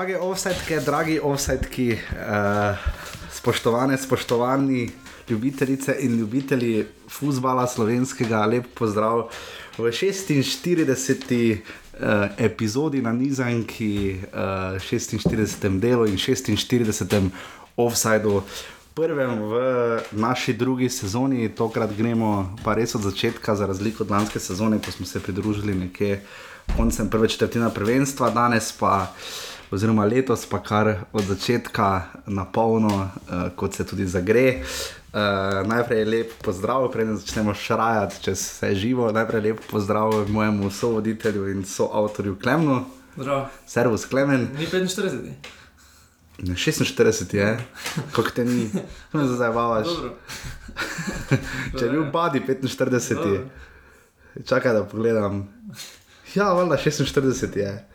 Drage offsetke, dragi offsetki, uh, spoštovane, spoštovani ljubitelice in ljubitelji futbola slovenskega, lep pozdrav v 46. Uh, epizodi na Nizanki, uh, 46. delu in 46. offsajdu. Prvem v naši drugi sezoni, tokrat gremo pa res od začetka, za razliko od lanske sezone, ko smo se pridružili nekje koncem prve četrtine prvenstva, danes pa uh, oziroma letos pa kar od začetka na polno, uh, kot se tudi zagre. Uh, najprej lep pozdrav, preden začnemo šrajati čez vse živo. Najprej lep pozdrav mojemu sovoditelju in soavtorju Klemnu. Zdravo. Servus, Klemen. Ni 45. Ne, 46 je, kako te ni, ne zazajavaš. Dobro. Če je bil Badi 45, Dobro. čakaj da pogledam. Ja, valjda 46 je.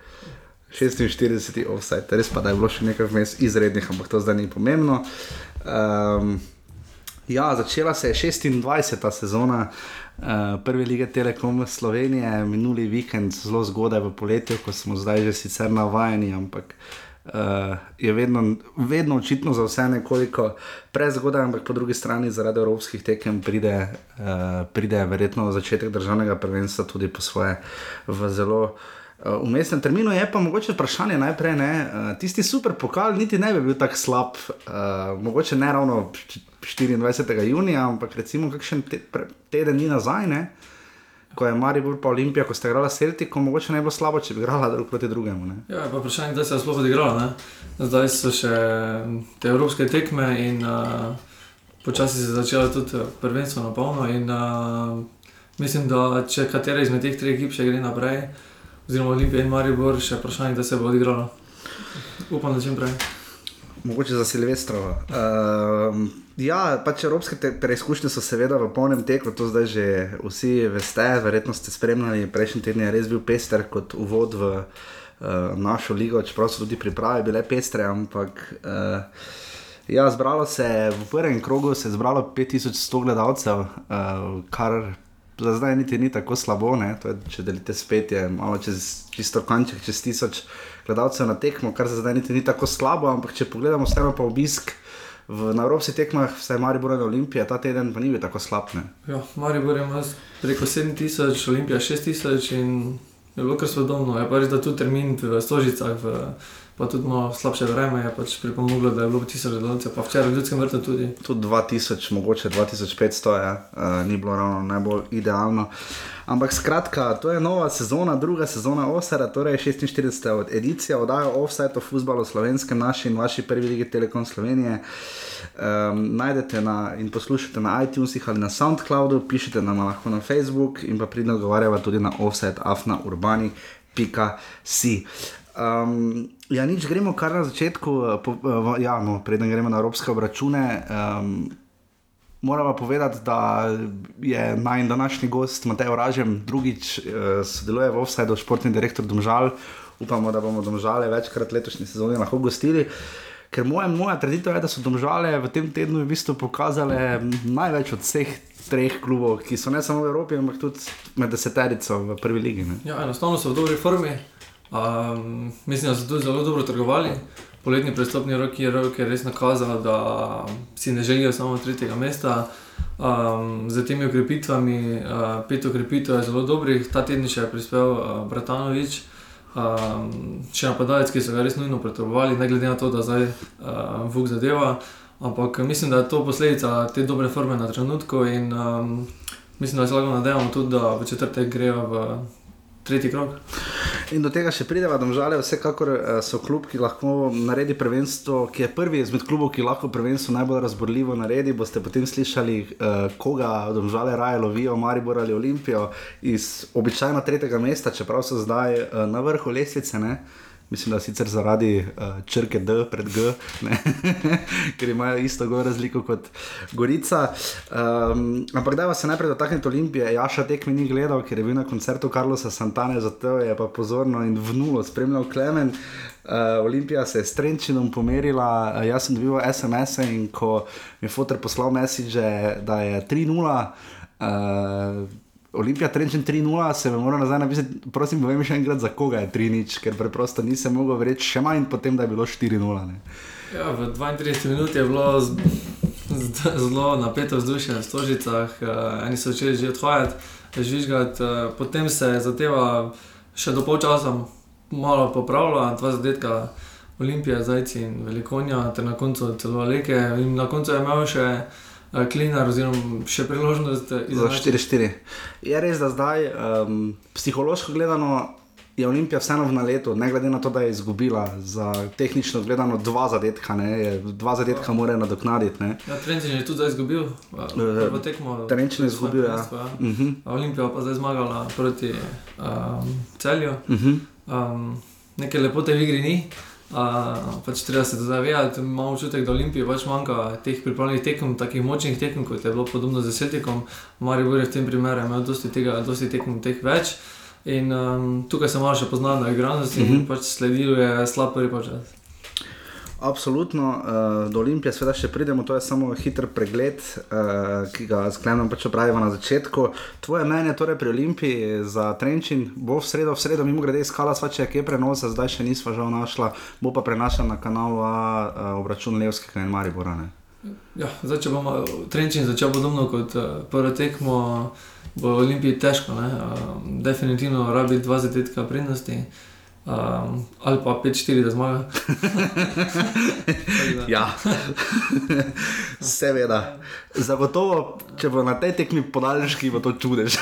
46 offside, res pa da je bilo še nekaj vmes izrednih, ampak to zdaj ni pomembno. Um, ja, začela se je 26. sezona uh, prve lige Telekom Slovenije, minuli vikend, zelo zgodaj v poletju, ko smo zdaj že sicer navajeni, ampak uh, je vedno, vedno očitno za vse nekoliko prezgodaj, ampak po drugi strani zaradi evropskih tekem pride, uh, pride verjetno začetek državnega prvenstva tudi po svoje v zelo. Uh, V mestnem terminu je pa mogoče vprašanje najprej, ne, uh, tisti super pokal niti ne bi bil tako slab, uh, mogoče ne ravno 24. junija, ampak recimo kakšen te, pre, teden dni nazaj, ne, ko je Maribor pa Olimpija, ko ste igrali Celtico, mogoče ne bilo slabo, če bi igrala drug proti drugemu. Ne. Ja, pa vprašanje, kdaj se je sploh odigralo. Ne? Zdaj so še te evropske tekme in uh, počasi se je začelo tudi prvenstvo na polno. In, uh, mislim, da če katera izmed teh treh ekip še gre naprej, oziroma Olimpija in Maribor, še vprašanje, kdaj se bo odigralo. Upam, da čim prej. Mogoče za Silvestrovo. Um, ja, pač evropske preizkušnje so seveda v polnem teku, to zdaj že vsi veste, verjetno ste spremljali. Prejšnji teden je res bil pester kot uvod v uh, našo ligo, čeprav so tudi priprave bile pestre, ampak. Uh, Ja, zbralo se je v prvem krogu, se je zbralo 5100 gledalcev, uh, kar za zdaj niti ni tako slabo. Ne? To je, če delite spet, je malo čez čisto kanček, čez tisoč gledalcev na tekmo, kar za zdaj niti ni tako slabo, ampak če pogledamo vseeno pa obisk v, na evropskih tekmah, vsaj Maribor in Olimpija, ta teden pa ni bil tako slab. Ne? Ja, Maribor ima preko 7000, Olimpija 6000 in je bilo kar sodobno. Je pa res, da tudi termin v Stožicah, v, pa tudi malo slabše vreme je pač pripomoglo, da je bilo 1000 gledalcev, pa včeraj v Ljudskem vrtu tudi. Tudi 2000, mogoče 2500, ja, uh, ni bilo ravno najbolj idealno. Ampak skratka, to je nova sezona, druga sezona Osera, torej 46. od edicija, oddaja Offside o futbalu slovenskem, naši in vaši prvi lige Telekom Slovenije. Um, najdete na, in poslušate na iTunesih ali na SoundCloudu, pišete nam lahko na Facebook in pa pridno odgovarjava tudi na offset afnaurbani.si. Um, ja, nič, gremo kar na začetku, eh, po, uh, ja, no, preden gremo na evropske obračune. Um, Moramo povedati, da je naj današnji gost Matej Oražem drugič uh, sodeluje v Offsideu, športni direktor Domžal. Upamo, da bomo Domžale večkrat letošnji sezoni lahko gostili. Ker moja, moja trditev je, da so Domžale v tem tednu v bistvu pokazale največ od vseh treh klubov, ki so ne samo v Evropi, ampak tudi med deseterico v prvi ligi. Ne? Ja, enostavno so v dobri formi. Um, mislim, da so tudi zelo dobro trgovali. Poletni prestopni rok je, rok je res nakazal, da si ne želijo samo tretjega mesta. Um, z temi ukrepitvami, uh, pet ukrepitev je zelo dobrih, ta teden še je prispel uh, Bratanovič, um, še napadalec, ki so ga res nujno potrebovali, ne glede na to, da zdaj uh, Vuk zadeva. Ampak mislim, da je to posledica te dobre forme na trenutku in um, mislim, da se lahko nadejamo tudi, da v četrtek grejo v tretji krog. In do tega še prideva, da žale, vsekakor eh, so klub, ki lahko naredi prvenstvo, ki je prvi izmed klubov, ki lahko prvenstvo najbolj razborljivo naredi. Boste potem slišali, uh, koga domžale raje lovijo, Maribor ali Olimpijo iz običajno tretjega mesta, čeprav so zdaj uh, na vrhu lestvice. Ne? Mislim, da sicer zaradi uh, črke D pred G, ker imajo isto gor razliko kot Gorica. Um, ampak da se najprej dotaknete Olimpije. Jaša tek mi ni gledal, ker je bil na koncertu Karlosa Santane, zato je pa pozorno in vnulo spremljal Klemen. Uh, Olimpija se je s Trenčinom pomerila, uh, jaz sem dobil SMS-e in ko mi je fotor poslal message, da je 3-0. Uh, Olimpija Trenčen 3-0, se me mora nazaj napisati, prosim, povem še enkrat, za koga je 3-0, ker preprosto nisem mogel reči še manj, potem da je bilo 4-0. ne. Ja, v 32 minut je bilo z, z, zelo napeto vzdušje v Stožicah, uh, eni so začeli že odhajati, žvižgati, uh, potem se je zadeva še do polčasa malo popravila, dva zadetka Olimpije, Zajci in Velikonja, ter na koncu celo Aleke. In na koncu je imel še Klinar, oziroma še priložnost Za izenačiti. 4-4. Je res, da zdaj um, psihološko gledano je Olimpija vseeno v naletu, ne glede na to, da je izgubila za tehnično gledano dva zadetka, ne, dva zadetka mora nadoknaditi. ne. Ja, Trenčin je tudi zdaj izgubil, uh, prvo tekmo. Trenčin je izgubil, ja. prvenstvo, ja. Mhm, Olimpija pa zdaj zmagala proti um, celju. mhm. Um, neke lepote v igri ni. Uh, pač treba se zavedati, imamo občutek, da Olimpiji pač manjka teh pripravljenih tekem, takih močnih tekem, kot je bilo podobno z Celtikom. Maribor je v tem primeru imel dosti, tega, dosti tekem teh več. In um, tukaj se malo še pozna na igranosti, mm Mhm. -hmm. pač sledil je slab prvi počas. Absolutno, uh, do Olimpije seveda še pridemo, to je samo hiter pregled, uh, ki ga sklenem pač opravimo na začetku. Tvoje mnenje torej pri Olimpiji za Trenčin bo v sredo, v sredo mimo grede iskala sva, če je kje prenosa, zdaj še nisva žal našla, bo pa prenašala na kanalu A uh, obračun Levskega in Maribora. Ne? Ja, zdaj, če bomo Trenčin začel podobno kot uh, prvo tekmo, bo Olimpiji težko. Ne? Uh, definitivno rabi dva zadetka prednosti. Um, ali pa 5-4, da zmaga. Ja, seveda. Zagotovo, če bo na tej tekmi podaljški, bo to čudež.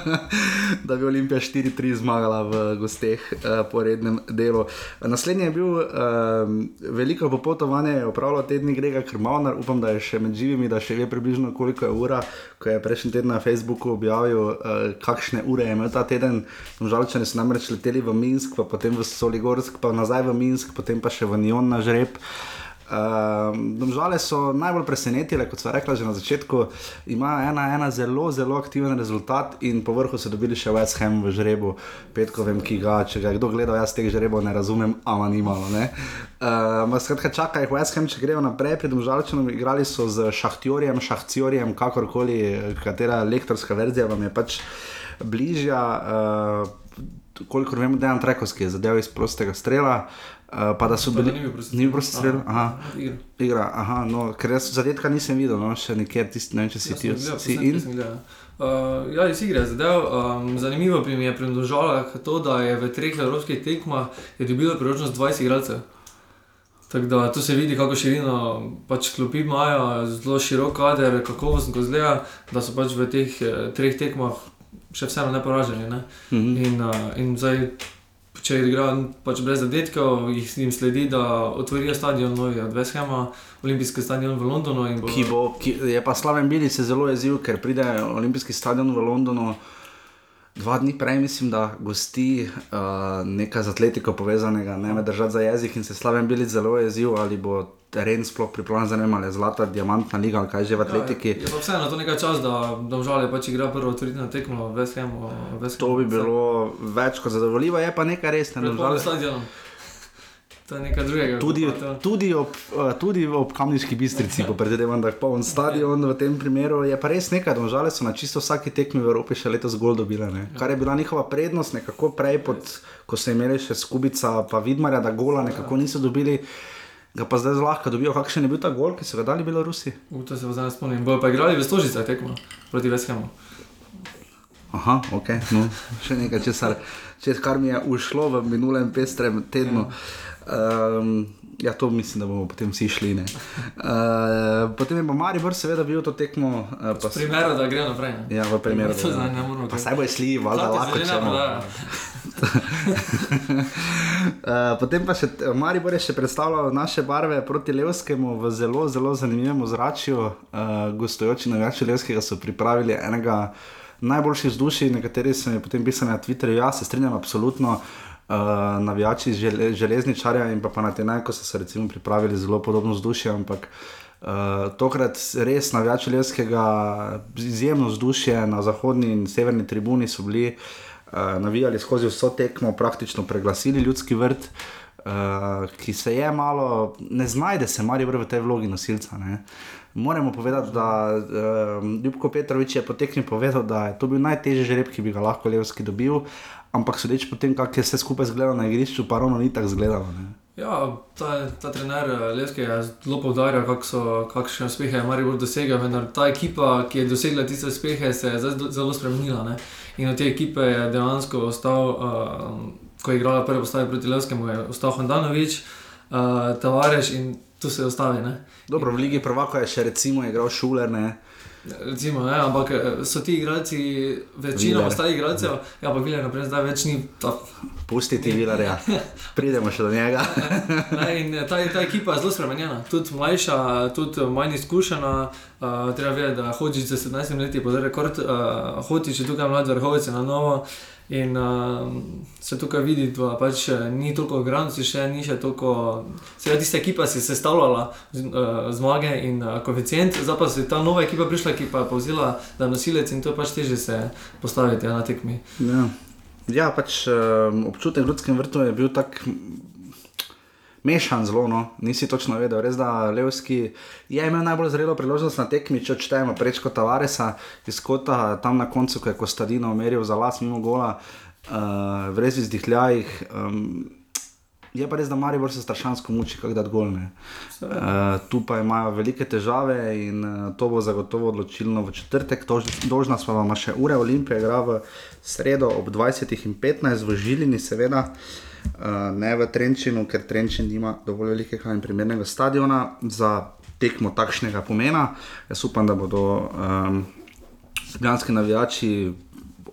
da bi Olimpija 4-3 zmagala v gosteh uh, po rednem delu. Naslednji je bil uh, veliko popotovanje, je opravljal tedni Grega Krmavnar, upam, da je še med živimi, da še ve približno koliko je ura, ko je prejšnji teden na Facebooku objavil, uh, kakšne ure je imel ta teden. Žalčani so namreč leteli v Minsk, pa potem v Soligorsk, pa nazaj v Minsk, potem pa še v Nion na žreb. Um, Domžale so najbolj presenetile, kot so rekla že na začetku, imajo ena, ena zelo, zelo aktiven rezultat in po vrhu so dobili še West Ham v žrebu, petkovem, ki ga, če ga kdo gledal, jaz teh žrebov ne razumem, ama ni malo. Uh, skratka, čaka jih West Ham, če grejo naprej, pri Domžalčanom igrali so z Šahtjorjem, Šahciorjem, kakorkoli, katera lektorska verzija vam je pač bližja. Uh, kolikor vemo, Dejan Trekovski je zadeval iz prostega strela. Uh, pa da so bili. ni bil prosti prosti strel, aha. igra. Igra, aha, no, ker jaz zadetka nisem videl, no, še nikjer, tisti, ne vem, če si ti gledal. Uh, ja, iz igre je zadev. Um, zanimivo pri mi je pri Domžalah to, da je v treh evropskih tekmah je dobilo priložnost 20 igralcev. Tako da tu se vidi, kako širino pač klopi imajo, zelo širok kader, kakovosten, ko zgleda, da so pač v teh eh, treh tekmah še vseeno neporaženi. Ne? Mhm. In, uh, in zdaj, če igrajo pač brez zadetkov, jih jim sledi, da otvorijo stadion novi od Veshema, olimpijski stadion v Londonu. bo- Ki bo, ki je pa Slaven Bilic se zelo jezil, ker pride olimpijski stadion v Londonu. Dva dni prej, mislim, da gosti uh, nekaj z atletiko povezanega, ne me držati za jezik in se Slaven Bilic zelo jezil, ali bo teren sploh pripravljen za ne vem, ali je zlata, diamantna liga ali kaj že v atletiki. Ja, je, je pa vseeno to nekaj časa, da domžale pač igra prvo otvoritno tekmo v Vesthemu. To bi bilo več kot zadovoljivo, je pa nekaj res, ne Pred polnim stadionom. To je nekaj drugega. Tudi, tudi, ob, eh, tudi ob Kamniški bistrici, po predvidevam, da je poln stadion v tem primeru, je pa res nekaj, da žale so na čisto vsaki tekmi v Evropi še letos gol dobile. Ne? Kar je bila njihova prednost, nekako prej, pod, ko so imeli še skubica, pa vidmarja, da gola nekako niso dobili. Ga pa zdaj zlahka dobijo, kakšen je bil ta gol, ki so ga dali Belorusi. U, to se zdaj spomnim. Bojo pa igrali v Stožicah tekmo proti Vesthemu. Aha, ok, no, še nekaj, česar, čes, kar mi je ušlo v minulem pestrem tednu. Um, ja, to mislim, da bomo potem vsi šli. ne. Uh, potem je pa Maribor, seveda, bil to tekmo. Uh, pa, s- Primeru, da gre naprej. ne. ja, v primeru. Da- zdaj ne moramo. Pa saj bo šli, valjda lahko zelena če prodaja. Uh, potem pa še Maribor je še predstavljal naše barve proti Levskemu v zelo, zelo zanimivem ozračju. Uh, gostujoči navijači Levskega so pripravili enega najboljših vzdušij, nekateri so mi potem pisali na Twitterju, ja, se strinjam absolutno. Uh, navijači žele, železničarja in pa, pa na te naj, ko so se recimo pripravili zelo podobno vzdušje, ampak uh, tokrat res navijači Levskega izjemno vzdušje na zahodni in severni tribuni so bili uh, navijali skozi vso tekmo, praktično preglasili ljudski vrt. uh, ki se je malo, ne znajde se Maribor v tej vlogi nosilca. Ne. Moramo povedati, da uh, Ljubko Petrovič je potekni povedal, da je to bil najtežji žreb, ki bi ga lahko Levski dobil, ampak sodeč po tem, kako je vse skupaj izgledalo na igrišču, pa ravno ni tako izgledalo. Ne. Ja, ta, ta trener eh, Levski je zelo poudarjal, kak kakšne uspehe je Maribor dosegel. Vendar ta ekipa, ki je dosegla tiste uspehe, se je zelo spremenila. Ne? In od te ekipe je dejansko ostal, uh, ko je igrala prvi postavi proti Levskemu, je ostal Hondanovič, uh, Tavares in tu se je ostavi. Ne? Dobro, v Ligi Prvaka je še recimo igral Šuler. Ne? Recimo, ne, ampak eh, so ti igralci, večina ostalih igralcev, ja, pa Viler, naprej, zdaj več ni. Ta... Pustiti Viler, ja. Pridemo še do njega. ne, in eh, ta, ta ekipa je zelo spremenjena, tudi mlajša, tudi manj izkušena. Uh, treba vedeti, da hočeš za 17 let, pa zdaj rekord, uh, hočeš tukaj mladi vrhovci na novo. In uh, se tukaj vidi, da pač eh, ni toliko granci, še ni še toliko. Seveda, tista ekipa si se stavljala z, uh, zmage in uh, koeficient, zdaj pa se je ta nova ekipa prišla, ki pa je povzela, da je nosilec in to je pač teže se postaviti ja, na tekmi. Ja, ja pač um, občutek v ljudskem vrtu je bil tak mešan zelo, no. nisi točno vedel. Res da Levski je imel najbolj zrelo priložnost na tekmi, če odštejemo prečko Tavaresa iz Kota, tam na koncu, ko je Kostadino meril za las mimo gola, uh, v res izdihljajih. Um, Je pa res, da Maribor se strašansko muči, kako da odgolne. Uh, tu pa imajo velike težave in uh, to bo zagotovo odločilno v četrtek. Dožna smo vam še ure, Olimpija igra v sredo ob 20.15 v Žilini, seveda. Uh, ne v Trenčinu, ker Trenčin nima dovolj velikega in primernega stadiona za tekmo takšnega pomena. Jaz upam, da bodo um, ljubljanski navijači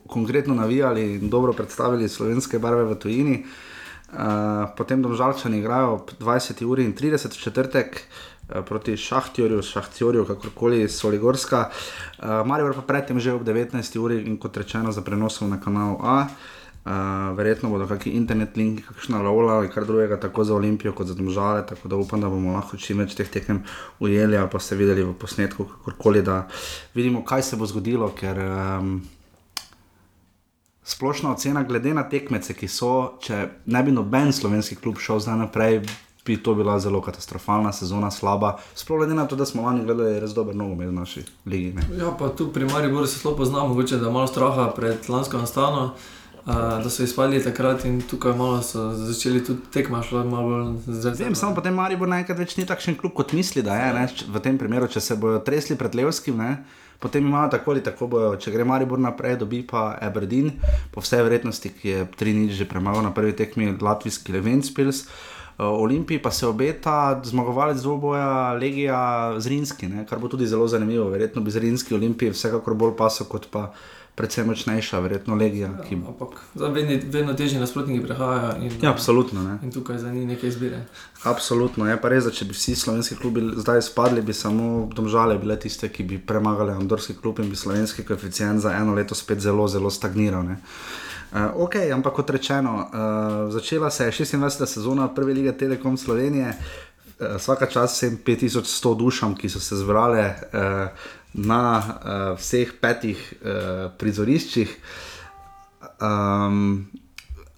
konkretno navijali in dobro predstavili slovenske barve v tujini. Uh, potem domžalčani igrajo ob 20 uri in 30 četrtek. Proti Šahtjorju, Šahtjorju, kakorkoli Soligorska, uh, Marijo pa predtem že ob 19. uri in kot rečeno za prenosom na kanalu A. Uh, Uh, verjetno bodo kakšni internet linki, kakšna rola ali kar drugega, tako za Olimpijo kot za Domžale. Tako da upam, da bomo lahko čim več teh tekem ujeli ali pa ste videli v posnetku, kakorkoli, da vidimo, kaj se bo zgodilo. Ker um, splošna ocena, glede na tekmece, ki so, če ne bi noben slovenski klub šel zdaj naprej. Bi to bila zelo katastrofalna sezona, slaba. Sploh glede na to, da smo lani gledali res dober nogomet v naši ligi. Ne? Ja, pa tu pri Mariju se zelo poznamo, mogoče da je malo straha pred lansko nastano da so izpadli takrat in tukaj malo so začeli tudi tekmati, malo bolj zdaj. Vem, samo potem Marijo bo naenkrat več ni takšen klub, kot misli, da je. Ne? V tem primeru, če se bodo tresli pred Levskim, ne? potem imajo tako ali tako bojo. Če gre Marijo naprej, dobi pa Aberdeen, po vsej verjetnosti, ki je tri nič že premagal na prvi tekmi Latvijski Levenspils. Olimpiji pa se obeta zmagovalec dvoboja Legija Zrinski, ne? kar bo tudi zelo zanimivo. Verjetno bi Zrinski Olimpiji vsekakor bolj pasel kot pa predvsem močnejša, verjetno legija. Ja, ki... Ampak vedno, vedno težje nasprotniki prihajajo. In, ja, absolutno. Ne. In tukaj za njih nekaj izbire. Absolutno. Je pa res, da če bi vsi slovenski klubi zdaj spadli, bi samo domžale bile tiste, ki bi premagali Andorski klub in bi slovenski koeficient za eno leto spet zelo, zelo stagniral. Ne. Uh, ok, ampak kot rečeno, uh, začela se je 26. sezona prve lige Telekom Slovenije, uh, vsaka čas 5100 dušam, ki so se zbrale. Uh, na uh, vseh petih uh, prizoriščih, um,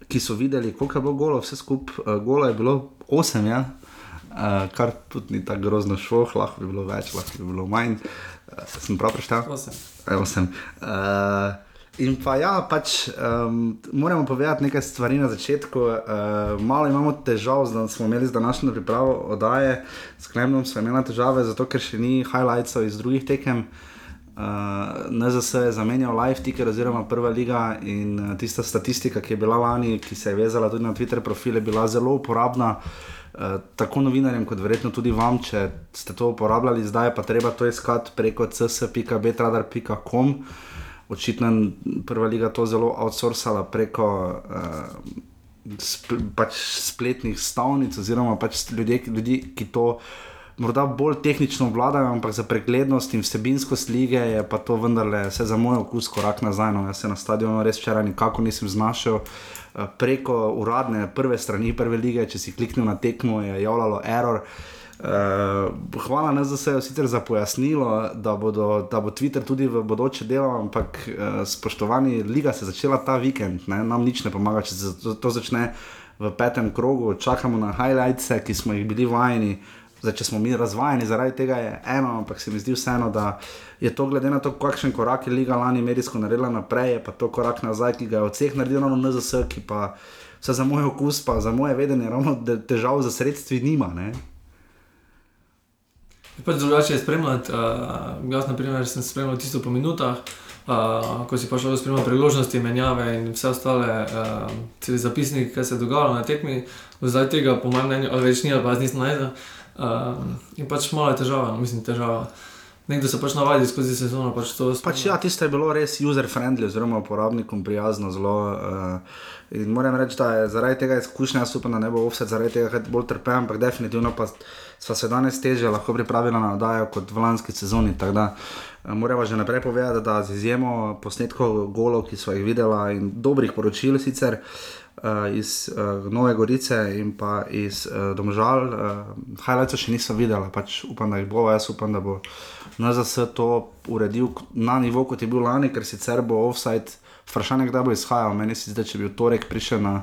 ki so videli, koliko je bilo golo, vse skupaj, uh, golo je bilo osem, ja? uh, kar tudi ni tako grozno šlo, lahko bi bilo več, lahko bi bilo manj. Uh, sem prav preštel? Osem. osem. Uh, In pa ja, pač um, moramo povedati nekaj stvari na začetku. Uh, malo imamo težav, da smo imeli z današnjo pripravo oddaje, s Klemnom smo imeli težave, zato ker še ni highlightsov iz drugih tekem. Uh, NZS je zamenjal live ticker oziroma prva liga in uh, tista statistika, ki je bila lani, ki se je vezala tudi na Twitter profile, bila zelo uporabna. Uh, tako novinarjem, kot verjetno tudi vam, če ste to uporabljali, zdaj pa treba to iskati preko cs.betradar.com očitno je prva liga to zelo outsourcala preko uh, sp pač spletnih stavnic, oziroma pač ljudje, ljudi, ki to morda bolj tehnično vladajo, ampak za preglednost in vsebinskost lige je pa to vendarle vse za moj okus korak nazaj. No, jaz se na stadionu res včeraj nikako nisem znašel. Eh, preko uradne prve strani prve lige, če si kliknil na tekmo, je javljalo error. Hvala NZS-ju sicer za pojasnilo, da, bodo, da bo Twitter tudi v bodoče delal, ampak uh, spoštovani, liga se je začela ta vikend, ne? nam nič ne pomaga, če se to, to začne v petem krogu, čakamo na highlights, ki smo jih bili vajeni. Zdaj, če smo mi razvajeni zaradi tega, je eno, ampak se mi zdi vseeno, da je to glede na to, kakšen korak je Liga lani medijsko naredila naprej, je pa to korak nazaj, ki ga je od vseh naredil ravno NZS, ki pa vse za moj okus, pa za moje vedenje, ravno težav za sredstvi nima. Ne? Pač drugače je spremljati. Uh, jaz, na primer, sem spremljal tisto po minutah, uh, ko si pa šel spremljati priložnosti, menjave in vse ostale, uh, celi zapisniki, kaj se je dogajalo na tekmi. Zdaj tega, po mojem mnenju, ali več ni, ali pa nisem najdel. Uh, in pač malo je težava, no, mislim, težava. Nekdo se pač navadi skozi sezono. Pač pač ja, tiste je bilo res user-friendly, oziroma uporabnikom prijazno. Zelo, uh, in moram reči, da je zaradi tega izkušnja, jaz upam, da ne bo vse zaradi tega, bolj trpem, ampak definitivno pa smo se danes teže lahko pripravili na oddajo kot v lanski sezoni. Da, uh, moramo že naprej povedati, da z izjemo posnetkov golov, ki smo jih videli in dobrih poročil sicer. Uh, iz uh, Nove Gorice in pa iz uh, Domžal, uh, highlights še nisem videl, pač upam, da jih bo, jaz upam, da bo NZS to uredil na nivo, kot je bil lani, ker sicer bo offside, vprašanje, kdaj bo izhajal. Meni se zdi, da če bi v torek prišel na,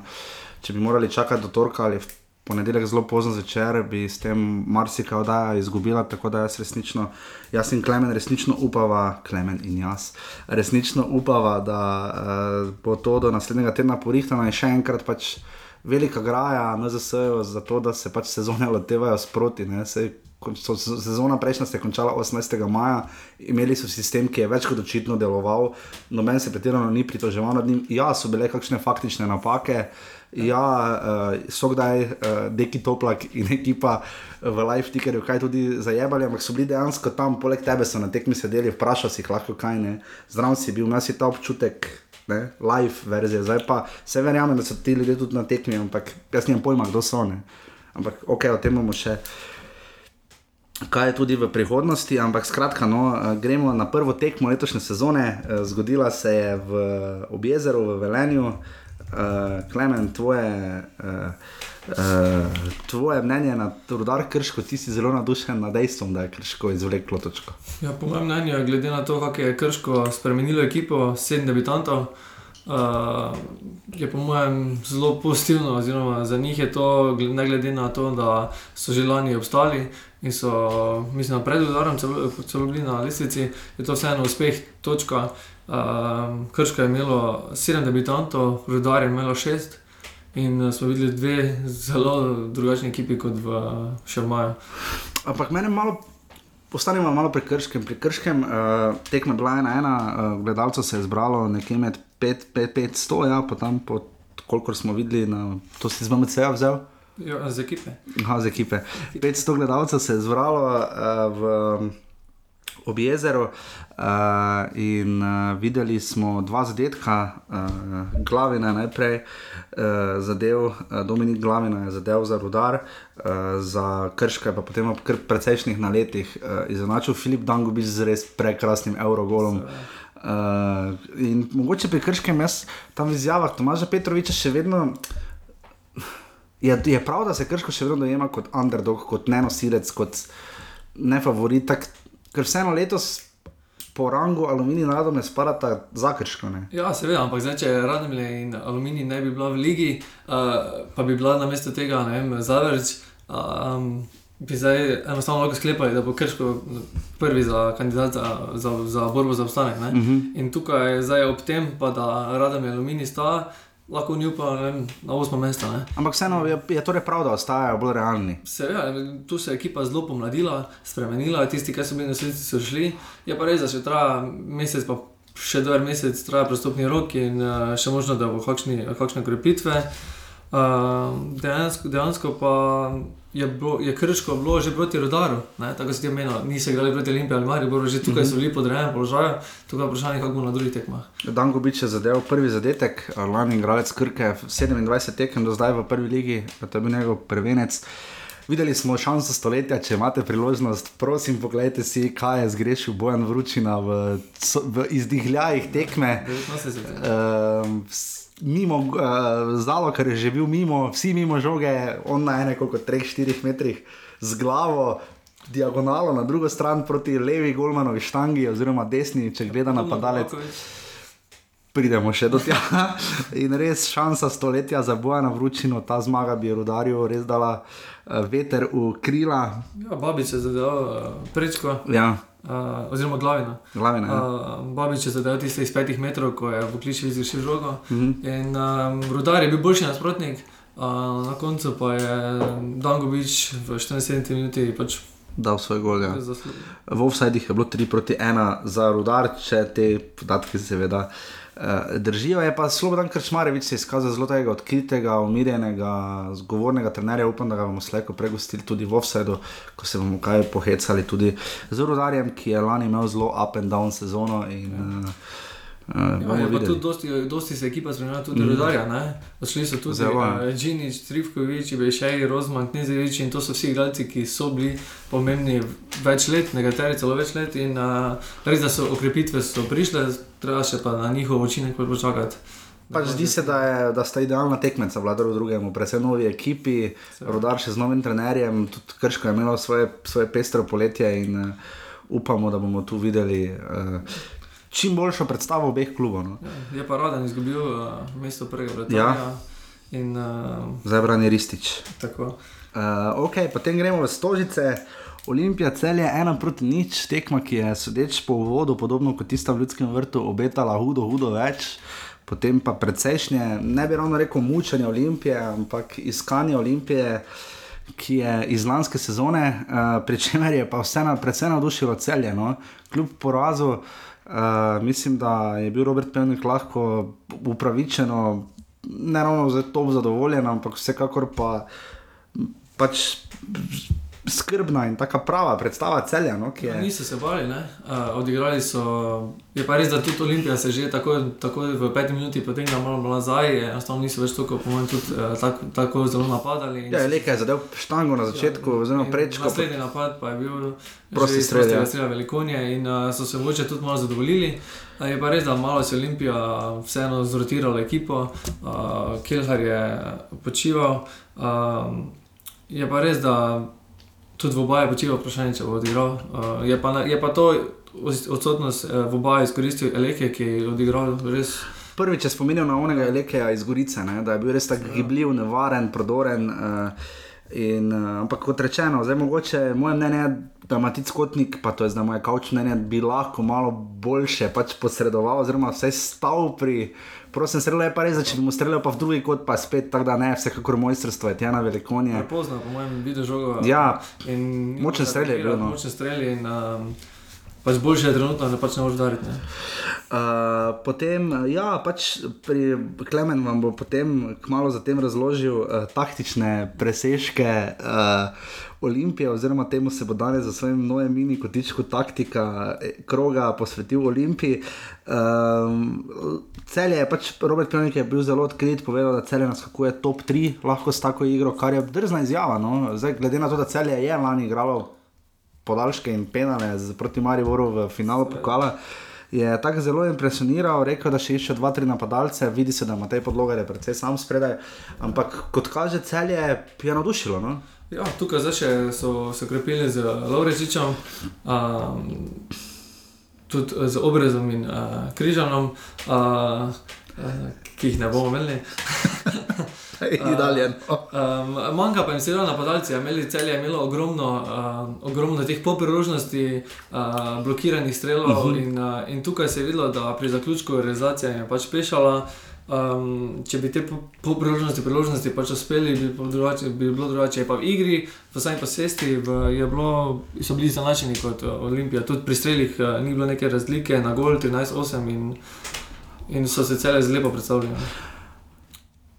če bi morali čakati do torka ali v ponedeljek zelo pozno zvečer, bi s tem marsikaj oddaja izgubila. Tako da jaz resnično, jaz in Klemen resnično upava, Klemen in jaz, resnično upava, da uh, bo to do naslednjega tedna porihtano in še enkrat pač. Velika graja, NZS-jo, zato da se pač sezone lotevajo sproti. Sej, sezona prejšnja se je končala 18. maja, imeli so sistem, ki je več kot očitno deloval, noben se pretirano ni pritoževal nad njim. Ja, so bile kakšne faktične napake. Ja, uh, so kdaj uh, neki toplak in ekipa v live tickerju kaj tudi zajebali, ampak so bili dejansko tam, poleg tebe so na tekmi sedeli, vprašal si jih lahko kaj ne. Zdrav si bil, imaš ta občutek, ne, live verzije, zdaj pa se verjamem, da so ti ljudje tudi na tekmi, ampak jaz nimam pojma, kdo so oni. Ampak ok, o tem bomo še kaj je tudi v prihodnosti. Ampak skratka, no, eh, gremo na prvo tekmo letošnje sezone. Eh, zgodila se je v Objezeru, v Velenju. Uh, Klemen, tvoje, uh, uh, tvoje mnenje na rudar krško, ti si zelo nadušen nad dejstvom, da je krško izvleklo točko. Ja, po mojem mnenju, glede na to, kako je krško spremenilo ekipo, sedem debitantov, uh, uh, je po mojem zelo pozitivno, oziroma za njih je to, ne glede na to, da so že lani obstali in so, mislim, pred udarom celo, celo bili na lestvici, je to vseeno uspeh. Točka. Uh, Krško je imelo sedem debitantov, rudar je imelo šest. In smo videli dve zelo drugačni ekipi kot v Šermaju. Ampak meni malo Postanemo malo prekrškem. Prekrškem uh, tekme bila ena, ena uh, gledalcev se je zbralo nekje med 500, ja, pa tam, po, koliko smo videli, na, to si z vse vzel. Ja, z ekipe. Aha, z ekipe. 500 gledalcev se je zbralo uh, v ob jezeru uh, in uh, videli smo dva zadetka, uh, glavina najprej uh, zadev, uh, Dominik Glavina je zadev za rudar, uh, za krške, pa potem ob kar precejšnjih naletih uh, izenačil Filip Dangobič z res prekrasnim eurogolom. Uh, in mogoče pri krškem jaz tam v izjavah Tomaža Petroviča še vedno. Je, je prav, da se krško še vedno dojema kot underdog, kot nenosilec, kot ne favorit. Tak, ker vseeno letos po rangu aluminij in radom ne spadata zakrško. Ne? Ja, seveda, ampak zdaj, če radom in aluminij ne bi bila v ligi, uh, pa bi bila na mestu tega, ne vem, zavrč. Um, Bi zdaj enostavno lahko sklepali, da bo Krško prvi za kandidat za, za, za borbo za obstanek. Uh mhm. -huh. In tukaj je zdaj ob tem, pa da radom je aluminij sta, lahko ni upal na osmo mesto. Ne? Ampak vseeno je, je torej prav, da ostajajo bolj realni. Seveda, tu se je ekipa zelo pomladila, spremenila, tisti, ki so bili svetu, so šli. Je pa res, da še traja mesec, pa še dva meseca traja prestopni rok in uh, še možno, da bo kakšne krepitve. Uh, dejansko, dejansko pa je, bilo, je krško bilo že proti rodaru, ne? tako se ti omenil, niso igrali proti Olimpiji ali Marijo, že tukaj so bili podrejeni položaj, tukaj je vprašanje, kako bo na drugih tekmah. Dan Gobič je zadeval prvi zadetek, lani igralec Krke, 27 tekem do zdaj v prvi ligi, to je bil njegov prvenec. Videli smo šanso stoletja, če imate priložnost, prosim, pogledajte si, kaj je zgrešil Bojan Vročina v, v izdihljajih tekme. Uh, mimo uh, zalo, ker je že bil mimo, vsi mimo žoge, on na ene koliko 3-4 metrih z glavo. Diagonalo na drugo stran proti levi Golmanovi štangi, oziroma desni, če gleda napadalec. Pridemo še do tega. In res šansa stoletja za boja na vročino, ta zmaga bi rodarju res dala uh, veter v krila. Ja, babič je zadal uh, prečko, Ja, uh, oziroma glavina. glavina. Ja. Uh, babič je zadal tiste iz petih metrov, ko je v kliči izrešil žogo. Mm -hmm. In um, Rudar je bil boljši nasprotnik, uh, na koncu pa je Dangovič v 74 minuti pač Dal svoj gol. Ja. V offsajdih je bilo 3 proti 1 za rudar, če te podatke seveda uh, držijo. Je pa Slobodan Krčmarevič se izkazal zelo tega odkritega, umirjenega, zgovornega trenerja. Upam, da ga bomo slejko pregostili tudi v offsajdu, ko se bomo kaj pohecali tudi z rudarjem, ki je lani imel zelo up and down sezono. In, uh, Uh, Ja, tudi dosti, dosti se ekipa spremenila, tudi mm. rodarja. Ne? Odšli so tudi ja. uh, Džinič, Trivkovič, Bejšej, Rozman, Knezevič in to so vsi igralci, ki so bili pomembni več let, nekateri celo več let. In uh, res, da so okrepitve so prišle, treba še pa na njihov učinek počakati. Pač zdi se, da, je, da sta idealna tekmeca vladar v drugem, predvsem novi ekipi, rodar še z novim trenerjem, tudi Krško je imelo svoje, svoje pestro poletje in uh, upamo, da bomo tu videli uh, čim boljšo predstavo obeh klubov. No. Ja, je pa Radan izgubil uh, mesto prvega vratarja. Ja. In uh, Zdaj brani Ristič. tako. Uh, ok, potem gremo v Stožice. Olimpija cel je ena proti nič, tekma, ki je sodeč po uvodu, podobno kot tista v Ljudskem vrtu, obetala hudo, hudo več. Potem pa precejšnje, ne bi ravno rekel mučenje Olimpije, ampak iskanje Olimpije, ki je iz lanske sezone, uh, pri čemer je pa vseeno predvsem navdušilo celje. No? Kljub porazu, uh, mislim, da je bil Robert Pevnik lahko upravičeno, ne ravno zato zadovoljen, ampak vsekakor pa pač skrbna in tako prava predstava celja. No, ki Ja, je, niso se bali, ne? uh, odigrali so. Je pa res, da tudi Olimpija se že tako, tako v petih minutah potegne malo nazaj, enostavno niso več tako, po mojem, tudi uh, tako, tako zelo napadali. ja, Leka je zadev štango na začetku, oziroma In prečko. Naslednji napad pa je bil Prosti že iz strel, ja. prostega strela Velikonje in uh, so se mogoče tudi malo zadovoljili. Uh, je pa res, da malo se je Olimpija vseeno zrotirala ekipo, uh, Kelhar je počival. Um, je pa res, da tudi v obaji počival, vprašanje, če bo odigral. Uh, je, pa, na- je pa to os- odsotnost uh, v obaji izkoristil Eleke, ki je odigral res. Prvič je spominjal na onega Lekeja iz Gorice, ne, da je bil res tako gibljiv, nevaren, prodoren. Uh, in, uh, ampak kot rečeno, zdaj mogoče moje mnenje, da ima ti skotnik, pa to je zdaj moje kavč mnenje, bi lahko malo boljše pač posredoval, oziroma vsaj stal pri. Prosim, streljal je pa res, če bi mu streljal pa v drugi kot, pa spet tako da ne, vsekakor mojstrstvo je tjena velikonje. Prepozno, po mojem, videl žogo. Ja, In Močen strel je bil, no. Močen strel in um, pač boljše je trenutno, da pač ne moreš udariti. ne. Uh, potem, ja, pač pri Klemen vam bo potem kmalo zatem razložil uh, taktične presežke uh, Olimpije, oziroma temu se bo danes za svojim novim mini kotičku taktika eh, kroga posvetil Olimpiji. Um, celje je pač, Robert Pejnik je bil zelo odkrit, povedal, da celje naskakuje top 3 lahko s tako igro, kar je drzna izjava. No? Zdaj, glede na to, da celje je lani igralo podaljške in penale z- proti Mariboru v finalu pokala. Je tako zelo impresioniral, rekel, da še išče dva, tri napadalce, vidi se, da ima te podloge, da je predvsej sam spredaj. Ampak kot kaže, celje je navdušilo. No? Ja, tukaj zdaj še so se ukrepili z Lovrečičem, um, tudi z Obrezom in uh, Križanom, uh, uh, ki jih ne bomo imeli. In dalje. No. Um, manjka pa jim seveda napadalci, imeli celje, je imelo ogromno, uh, ogromno teh popriložnosti, uh, blokiranih strelov uh -huh. in, uh, in tukaj se je videlo, da pri zaključku realizacija je pač pešala. Um, če bi te po- popriložnosti, priložnosti pač uspeli, bi bilo drugače, bi bilo drugače. Pa v igri, v sami posesti, v, je bilo, so bili zanačeni kot uh, Olimpija. Tudi pri strelih uh, ni bilo neke razlike na gol 13-8 in, in so se cele zelo lepo predstavljali.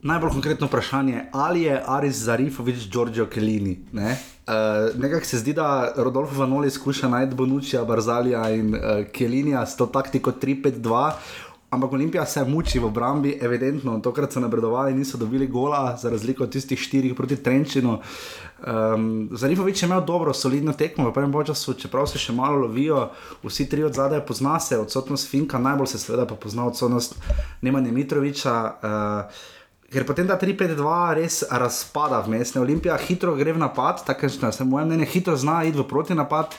Najbolj konkretno vprašanje je, ali je Aris Zarifovič Giorgio Kellini. Ne? Uh, Nekako se zdi, da Rodolfo Vanoli skuša najti Bonučija, Barzalija in uh, Kellinija s to taktiko 3-5-2. Ampak Olimpija se muči v obrambi, evidentno. Tokrat so napredovali, niso dobili gola, za razliko od tistih štirih proti Trenčinu. Um, Zanifovič je imel dobro, solidno tekmo v prvem času, čeprav se še malo lovijo, vsi tri od zadaj pozna se, odsotnost Finka, najbolj se seveda pa pozna odsotnost Nemanja Mitroviča. Uh, Ker potem ta 3-5-2 res razpada vmes, ne Olimpija hitro gre v napad, tako da se moje mnenje hitro zna iti v proti napad.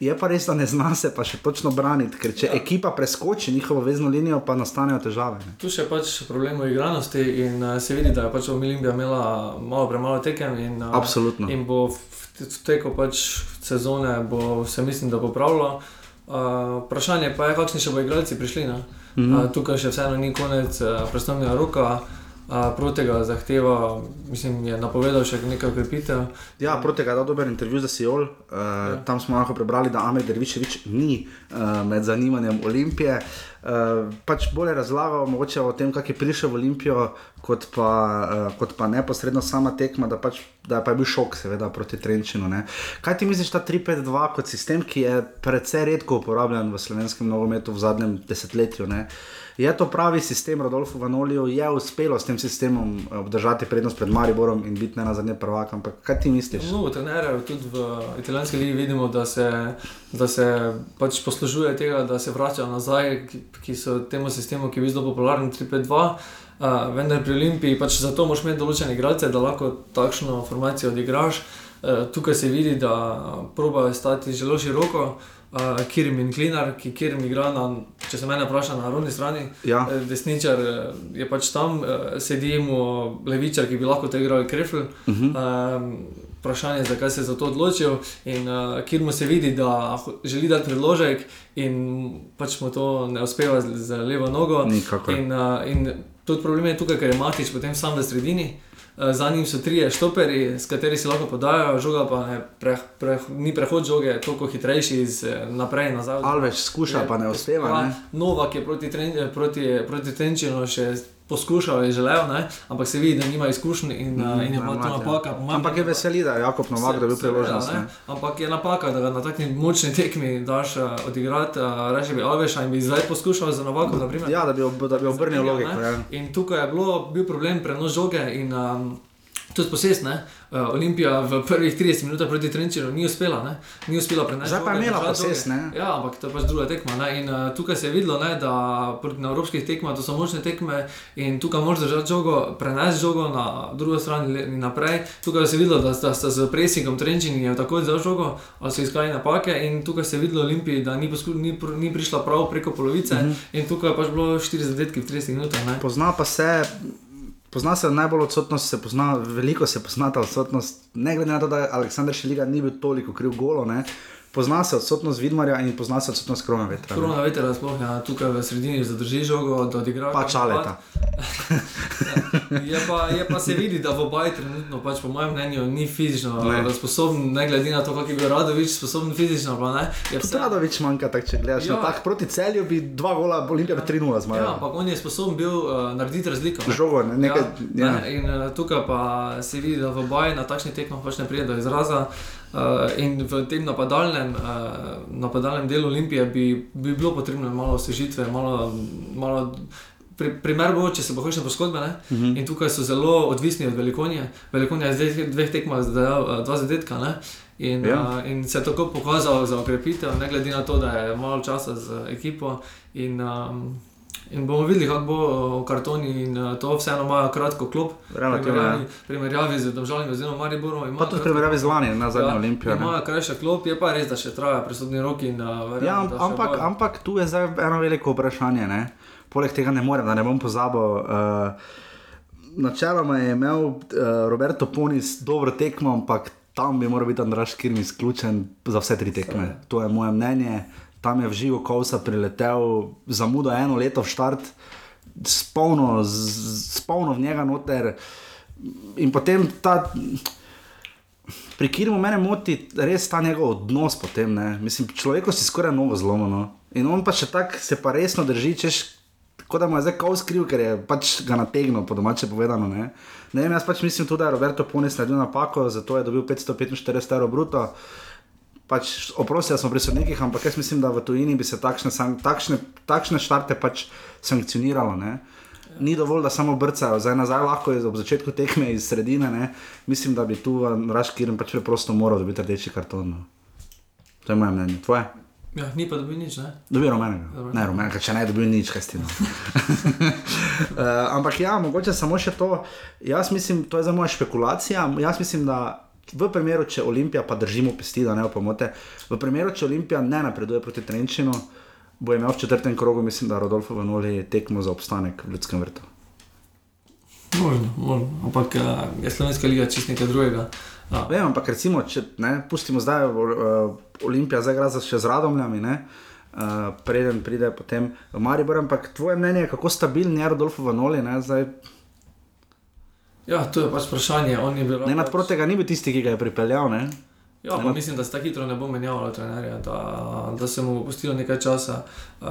Je pa res, da ne zna se pa še točno braniti, ker če ja. ekipa preskoči njihovo vezno linijo, pa nastanejo težave. Ne. Tu še pač problem v igranosti in uh, se vidi, da je pač Olimpija imela malo premalo tekem. In, uh, Absolutno. In bo v teku pač sezone, bo se mislim, da bo pravilo. Uh, vprašanje pa je, kakšni še bo igralci prišli. Mm -hmm. uh, tukaj še vseeno ni konec uh, predstavnega roka protega zahteva, mislim, je napovedal še nekaj ukrepitev. Ja, protega je dal dober intervju za Sijol. Uh, ja. Tam smo lahko prebrali, da Amer Derviševič ni uh, med zanimanjem Olimpije. Uh, pač bolje razlagal mogoče o tem, kako je prišel v Olimpijo, kot pa, uh, kot pa neposredno sama tekma, da, pač, da je pa bil šok, seveda, proti Trenčinu. Ne. Kaj ti misliš, ta 3-5-2 kot sistem, ki je precej redko uporabljen v slovenskem nogometu v zadnjem desetletju? Ne. Je to pravi sistem, Rodolfo Vanolijo je uspelo s tem sistemom eh, obdržati prednost pred Mariborom in biti na zadnje prvak. Ampak kaj ti misliš? No, trenerje, tudi v italijanski ligi vidimo, da se, da se pač poslužuje tega, da se vračajo nazaj, ki, so temu sistemu, ki je bil zelo popularen, 3-5-2. Uh, vendar pri Olimpiji pač zato moraš imeti določene igralce, da lahko takšno formacijo odigraš. Uh, tukaj se vidi, da proba stati zelo široko uh, Kirim in Klinar, ki Kirim igra na, če se mene vpraša, na rodni strani. Ja. Eh, desničar eh, je pač tam, uh, sedi mu levičar, ki bi lahko te igral Krefl. Uh -huh. um, Vprašanje je, zakaj se je za to odločil. In uh, kjer mu se vidi, da želi dati predložek, in pač mu to ne uspeva z, z levo nogo. In, uh, in tudi problem je tukaj, ker je Matič potem sam v sredini. Uh, za njim so tri štoperi, s kateri si lahko podajo, žoga pa ne, pre, pre, ni prehod žoge, toliko hitrejši iz naprej in nazaj. Alveč skuša, je, pa ne uspeva. Ne? Novak je proti, proti, proti Tenčinu še poskušal, je želel, ne? ampak se vidi, da nima izkušenj in, mm, in je bila to napaka. Pomembno, ampak je veseli, da je Jakob Novak, da je bil priložen. Ampak je napaka, da ga na takšni močni tekmi daš uh, odigrati, uh, reči bi Alveša in bi zdaj poskušal za Novakom. Ja, da bi, da bi obrnil logiko. Ja. In tukaj je bilo, bil problem prenos žoge. In, um, Tudi posest, ne? Uh, Olimpija v prvih 30 minutah proti Trenčinu ni uspela, ne? ni uspela prenesti. Zdaj pa je imela posest, ne? Ja, ampak to je pač druga tekma. Ne? In uh, tukaj se je videlo, ne, da na evropskih tekmah to so močne tekme in tukaj moraš držati žogo, prenesti žogo na drugo stran in naprej. Tukaj se je videlo, da sta z presingom Trenčin in je takoj za žogo, ali so iskali napake in tukaj se je videlo Olimpiji, da ni, posku, ni, ni prišla prav preko polovice mhm. -huh. in tukaj je pač bilo 40 zadetki v 30 minutah. Pozna pa se. Pozna se najbolj odsotnost, se pozna, veliko se pozna ta odsotnost. Ne glede na to, da Aleksandr Šeliga ni bil toliko kriv golo, ne, pozna se odsotnost Vidmarja in pozna se odsotnost Krona vetra. Krona vetra, sploh ja, tukaj v sredini zadrži žogo, da odigra. Pa čaleta. je, pa, je pa se vidi, da v obaji trenutno, pač, po mojem mnenju, ni fizično ne. sposoben, ne glede na to, kako je bil Radovič sposoben fizično. Pa, ne, vse... Radovič manjka, tak, če gledaš ja. tak, proti celju, bi dva gola, Olimpija bi 3-0 zmagal. Ja, ampak on je sposoben bil uh, narediti razliko. Žogo, ne, nekaj, ja, ja. Ne, in uh, tukaj pa se vidi, da v obaji na takšnih tekmah pač ne pride do izraza. Uh, in v tem napadalnem, uh, napadalnem delu Olimpije bi, bi bilo potrebno malo osvežitve, malo, malo primer bo, če se bo hočeš poškodbe. Uh mhm. -huh. In tukaj so zelo odvisni od velikonja. Velikonja je zdaj dveh tekmah, zdaj uh, dva zadetka. Ne? In, ja. uh, in se je tako pokazal za okrepitev, ne glede na to, da je malo časa z ekipo. In, um, In bomo videli, kako bo v kartoni in uh, to vseeno ima kratko klop. Primerjavi, primerjavi z državami, oziroma Mariborom. Pa tudi primerjavi z lani, na zadnji ja, olimpiji. Ima krajša klop, je pa res, da še traja presodni roki. In, uh, verjam, ja, ampak, ampak tu je zdaj eno veliko vprašanje. Ne? Poleg tega ne morem, da ne bom pozabil. Uh, načeloma je imel uh, Roberto Ponis dobro tekmo, ampak tam bi moral biti Andraš Kirm izključen za vse tri tekme. To je moje mnenje tam je v živo Kovsa priletel, zamudo eno leto v štart, spolno, spolno v njega noter. In potem ta, pri Kirmu mene moti res ta njegov odnos potem, ne? mislim, človek si skoraj novo zlomljeno. No. In on pa še tako se pa resno drži, češ. Kot da mu je zdaj kaos kriv, ker je pač ga nategnil, po domače povedano. Ne? ne vem, jaz pač mislim tudi, da je Roberto Punis naredil napako, zato je dobil 545 evrov bruto. Pač oprosti, da smo pri sodnikih, ampak jaz mislim, da v tujini bi se takšne, takšne, takšne štarte pač sankcioniralo. Ne? Ni dovolj, da samo brcajo, zdaj nazaj lahko je ob začetku tekme iz sredine. Ne? Mislim, da bi tu Raškirn pač preprosto moral dobiti rdeči karton. No. To je moje mnenje. Tvoje? Ja, ni pa dobil nič, ne? Dobi rumenega. Dobro. Ne, rumenega, če ne dobi nič, kaj stino. uh, ampak ja, mogoče samo še to. Jaz mislim, to je za moja špekulacija. Jaz mislim, da v primeru, če Olimpija, pa držimo pesti, da ne bo pomote, v primeru, če Olimpija ne napreduje proti Trenčinu, bo imel v četrtem krogu, mislim, da Rodolfo Vanoli tekmo za obstanek v Ljudskem vrtu. Možno, možno. Ampak uh, je slovenska liga čist nekaj drugega. Uh, Vem, ampak recimo, če ne, pustimo zdaj, uh, Olimpija zdaj igra za- še z radomljami, ne, uh, preden pride potem Maribor, ampak tvoje mnenje je, kako stabilen je Rodolfo Vanoli, ne, zdaj, ja, to je pač vprašanje. Ne nadproti tega ni bil tisti, ki ga je pripeljal, ne. Ja, pa mislim, da se tako hitro ne bo menjavalo trenerja, da, da se mu bo pustilo nekaj časa. Uh,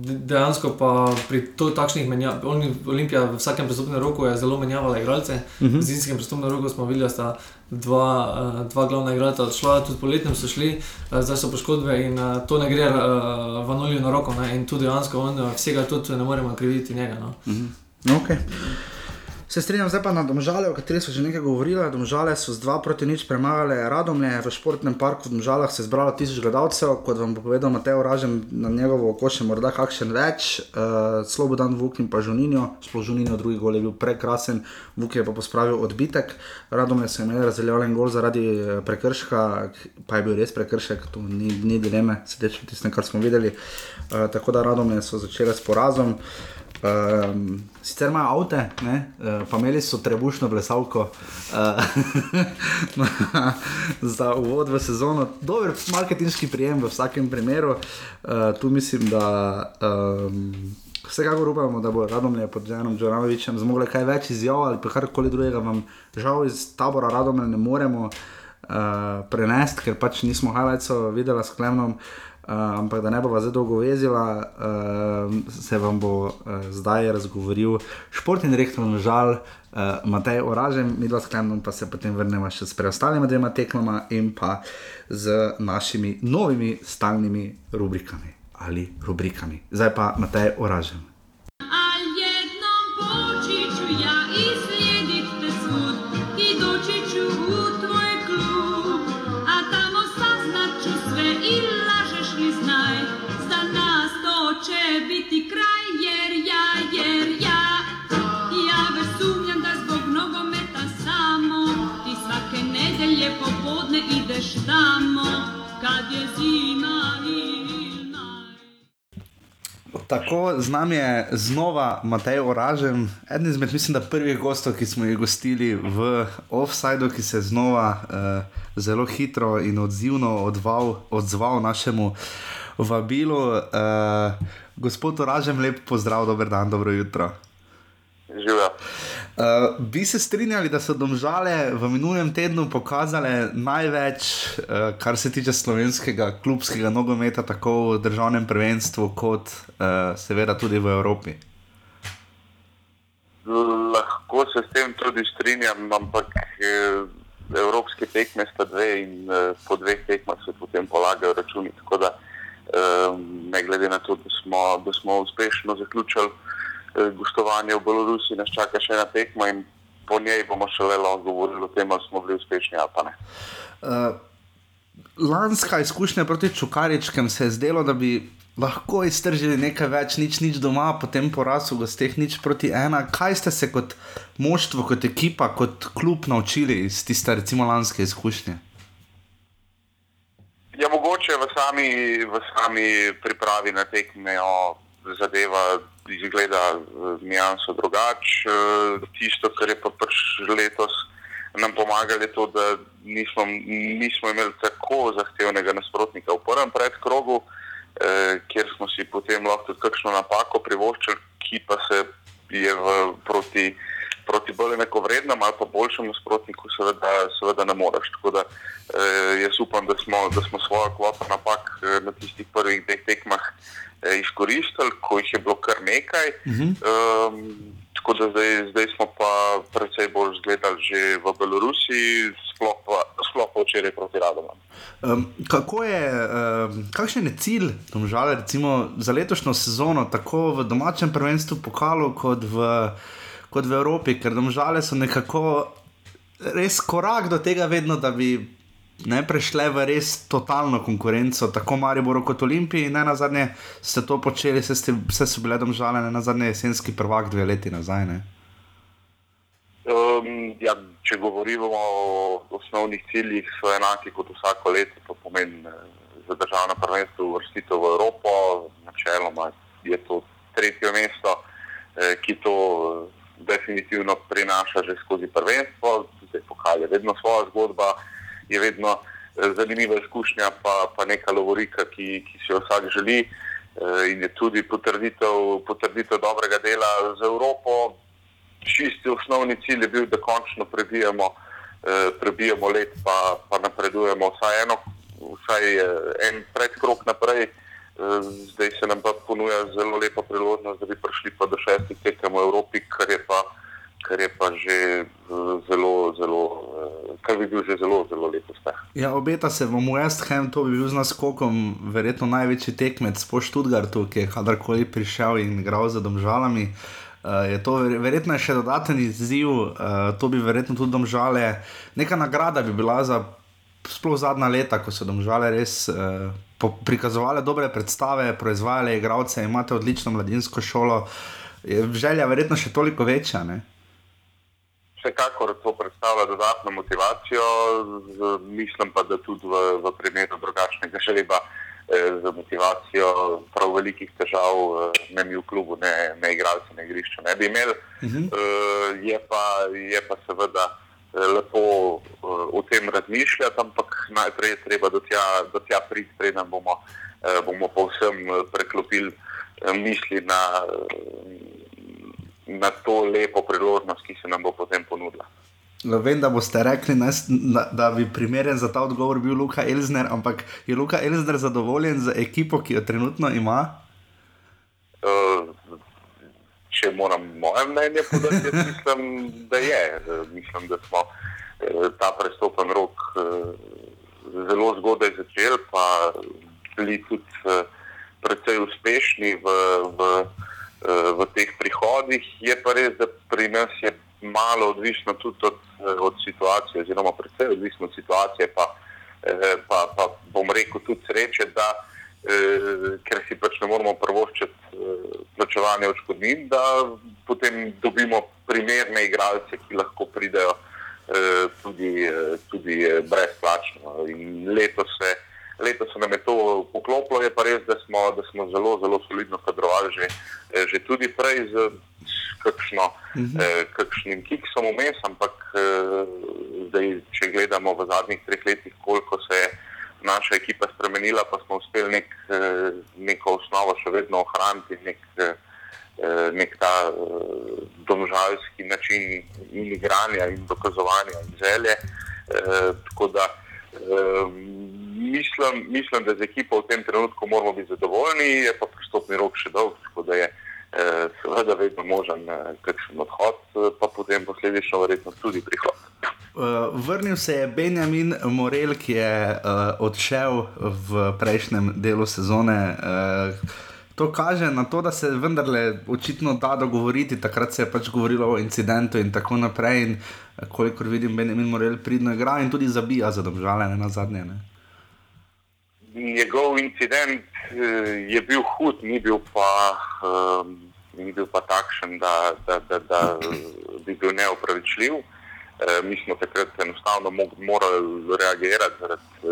de- dejansko pa pri to takšnih menjavah, Olimpija v vsakem prestopnem roku je zelo menjavala igralce. Uh -huh. V zimskem prestopnem roku smo videli, da sta dva, uh, dva glavna igralca odšla, tudi poletnem so šli, uh, zdaj so poškodbe in uh, to ne gre uh, Vanoliju na roko. Ne? In tudi dejansko on uh, vsega tudi ne moremo kriviti njega. No? No, okay. Se strinjam, zdaj pa na Domžale, o kateri so že nekaj govorili. Domžale so z 2 proti nič premagale Radomlje, v športnem parku v Domžalah se je zbralo tisoč gledalcev, kot vam bo povedal Matej Ražem, na njegovo oko še morda kakšen več. Uh, Slobodan Vuk in pa Žuninjo, sploh Žuninjo, drugi gol je bil prekrasen, Vuk je pa pospravil odbitek. Radomlje so imeli razveljavljen gol zaradi eh, prekrška, pa je bil res prekršek, tu ni, ni dileme, sedeč v tistem, kar smo videli. Uh, tako da Radomlje so začele s porazom. Um, sicer imajo avto, uh, pa imeli so trebušno blesalko uh, za uvod v sezono. Dober marketinški prijem v vsakem primeru. Uh, tu mislim, da um, vsekakor upamo, da bo Radomlje pod Janom Džoranovičem zmogle kaj več izjav ali pa karkoli drugega. Vam žal iz tabora Radomlje ne moremo uh, prenesti, ker pač nismo highlightsov videli s Klemnom. Uh, ampak da ne bo zdaj dolgo vezila, uh, se vam bo uh, zdaj razgovoril športni direktor, žal, uh, Matej Oražem, mi dva sklepnom pa se potem vrnemo še s preostalima dvema tekmama in pa z našimi novimi stalnimi rubrikami ali rubrikami. Zdaj pa Matej Oražem. Tako z nami je znova Matej Oražem, eden izmed, mislim, da prvih gostov, ki smo jih gostili v Offsideu, ki se je znova uh, zelo hitro in odzivno odval, odzval našemu vabilu. Uh, gospod Oražem, lep pozdrav, dober dan, dobro jutro. Živijo. Uh, bi se strinjali, da so domžale v minulem tednu pokazale največ, uh, kar se tiče slovenskega klubskega nogometa, tako v državnem prvenstvu, kot uh, seveda tudi v Evropi. Lahko se s tem tudi strinjam, ampak eh, evropske tekme sta dve in eh, po dveh tekmah se potem polagajo računi. Tako da, eh, ne glede na to, da smo, da smo uspešno zaključili gostovanje v Belorusiji, nas čaka še ena tekma in po njej bomo šele lahko govorili o tem, ali smo bili uspešni ali pa ne. Uh, lanska izkušnja proti Čukaričkem se je zdelo, da bi lahko iztržili nekaj več, nič, nič doma, potem poraz v gosteh, nič proti ena. Kaj ste se kot moštvo, kot ekipa, kot klub naučili iz tiste, recimo, lanske izkušnje? Ja, mogoče v sami, v sami pripravi na tekme o zadeva izgleda nijanso drugače. Eh, Tisto, kar je pa pač letos nam pomagalo, je to, da nismo, nismo imeli tako zahtevnega nasprotnika v prvem predkrogu, eh, kjer smo si potem lahko tudi kakšno napako privoščili, ki pa se je v, proti, proti bolj enakovrednem ali pa boljšem nasprotniku seveda, seveda ne moreš. Tako da eh, jaz upam, da smo, da smo svojo kvoto napak eh, na tistih prvih dveh tekmah eh, izkoristili, ko jih je bilo kar nekaj. Uh -huh. um, tako da zdaj, zdaj smo pa precej bolj zgledali že v Belorusiji, sploh pa, sploh pa včeraj proti Radomam. Um, kako je, um, kakšen je cilj domžale, recimo, za letošnjo sezono, tako v domačem prvenstvu pokalu, kot v, kot v Evropi, ker domžale so nekako res korak do tega, vedno, da bi ne prešle v res totalno konkurenco, tako Mariboru kot Olimpiji. Ne na zadnje ste to počeli, vse, ste, vse so bile domžale, ne na zadnje jesenski prvak dve leti nazaj. Ne? Um, ja, če govorimo o osnovnih ciljih, so enaki kot vsako leto. To pomeni eh, za državno prvenstvo uvrstitev v Evropo, načeloma je to tretje mesto, eh, ki to definitivno prinaša že skozi prvenstvo. Zdaj pokal je vedno svoja zgodba, je vedno zanimiva izkušnja, pa, pa neka lovorika, ki, ki si jo vsak želi. Eh, in je tudi potrditev, potrditev dobrega dela z Evropo, čisti osnovni cilj je bil, da končno prebijemo, eh, prebijemo let, pa, pa napredujemo vsaj, eno, vsaj eh, en predkrok naprej. Zdaj se nam pa ponuja zelo lepa priložnost, da bi prišli pa do šestih tekem v Evropi, kar je pa, kar je pa že eh, zelo, zelo, eh, kar bi bil že zelo, zelo lep uspeh. Ja, obeta se vam West Ham, to bi bil z naskokom verjetno največji tekmec po Študgartu, ki je kadarkoli prišel in igral za domžalami. Uh, je to ver- verjetno je še dodaten izziv, uh, to bi verjetno tudi domžale. Neka nagrada bi bila za sploh zadnja leta, ko so domžale res uh, prikazovale dobre predstave, proizvajale igralce, imate odlično mladinsko šolo. Je želja verjetno še toliko večja. Ne? Vsekakor to predstavlja dodatno motivacijo, z, mislim pa, da tudi v, v primeru drugačnega žreba eh, za motivacijo prav velikih težav, eh, ne mi v klubu, ne, ne igralci na igrišču ne bi imeli. Uh -huh. eh, je, pa, je pa seveda lepo eh, o tem razmišljati, ampak najprej je treba do tja, do tja priti, preden bomo, eh, bomo povsem eh, preklopili misli na. Na to lepo priložnost, ki se nam bo potem ponudila. Vem, da boste rekli, nas, da, da bi primeren za ta odgovor bil Luka Elzner, ampak je Luka Elzner zadovoljen z ekipo, ki jo trenutno ima? Uh, če moram moje mnenje podati, jaz mislim, da je. Uh, mislim, da smo uh, ta prestopen rok uh, zelo zgodaj začeli, pa bili tudi precej uspešni v. v v teh prihodih. Je pa res, da pri nas je malo odvisno tudi od, od situacije, oziroma predvsem odvisno od situacije, pa, pa, pa bom rekel tudi sreče, da ker si pač ne moramo prvoščiti plačevanja odškodnin, da potem dobimo primerne igralce, ki lahko pridejo tudi, tudi brezplačno. In letos se. Letos se nam je to poklopilo, je pa res, da smo, da smo zelo, zelo solidno kadrovali že, že tudi prej z kakšno, uh -huh. eh, kakšnim kiksom vmes, ampak eh, zdaj, če gledamo v zadnjih treh letih, koliko se je naša ekipa spremenila, pa smo uspeli nek, eh, neko osnovo še vedno ohraniti, nek, eh, nek ta eh, domžalski način in igranja in dokazovanja in želje. Eh, tako da eh, mislim, mislim, da z ekipo v tem trenutku moramo biti zadovoljni, je pa pristopni rok še dolg, tako da je eh, seveda vedno možen eh, kakšen odhod, eh, pa potem posledično verjetno tudi prihod. Uh, vrnil se je Benjamin Morel, ki je uh, odšel v prejšnjem delu sezone. Uh, to kaže na to, da se vendarle očitno da dogovoriti. Takrat se je pač govorilo o incidentu in tako naprej. In, kolikor vidim, Benjamin Morel pridno igra in tudi zabija za domžale, ne na zadnje. Ne? Njegov incident je bil hud, ni bil pa, uh, ni bil pa takšen, da, da, da, da bi bil neopravičljiv. Uh, mi smo takrat enostavno morali reagirati zaradi uh,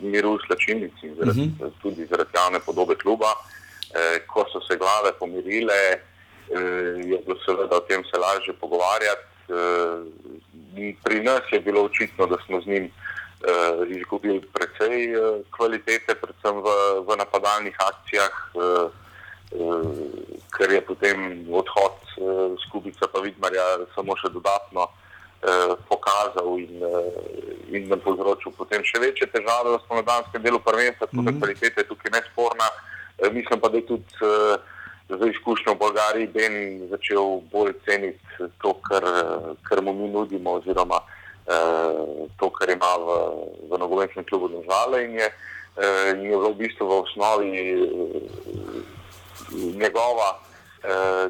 miru v slačilnici, zaradi, uh -huh. tudi zaradi javne podobe kluba. Uh, ko so se glave pomirile, uh, je bilo seveda o tem se lažje pogovarjati. Uh, pri nas je bilo očitno, da smo z njim uh, izgubili precej uh, kvalitete, predvsem v, v napadalnih akcijah, uh, uh, ker je potem odhod uh, skupica pa Vidmarja samo še dodatno uh, pokazal in, uh, in nam povzročil potem še večje težave v spomladanskem delu prvenstva, tako da -hmm. kvaliteta je tukaj nesporna. Uh, mislim pa, da je tudi za izkušnjo v Bolgariji Ben začel bolj ceniti to, kar, kar mu mi nudimo, oziroma to, kar ima v, v nogometnem klubu Države in je, in je v bistvu v osnovi njegova,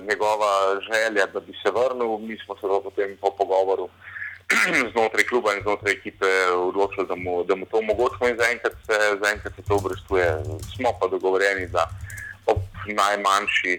njegova želja, da bi se vrnil. Mi smo se potem po pogovoru znotraj kluba in znotraj ekipe odločili, da mu, da mu to omogočimo in zaenkrat se, zaenkrat se to obrestuje. Smo pa dogovorjeni, da ob najmanjši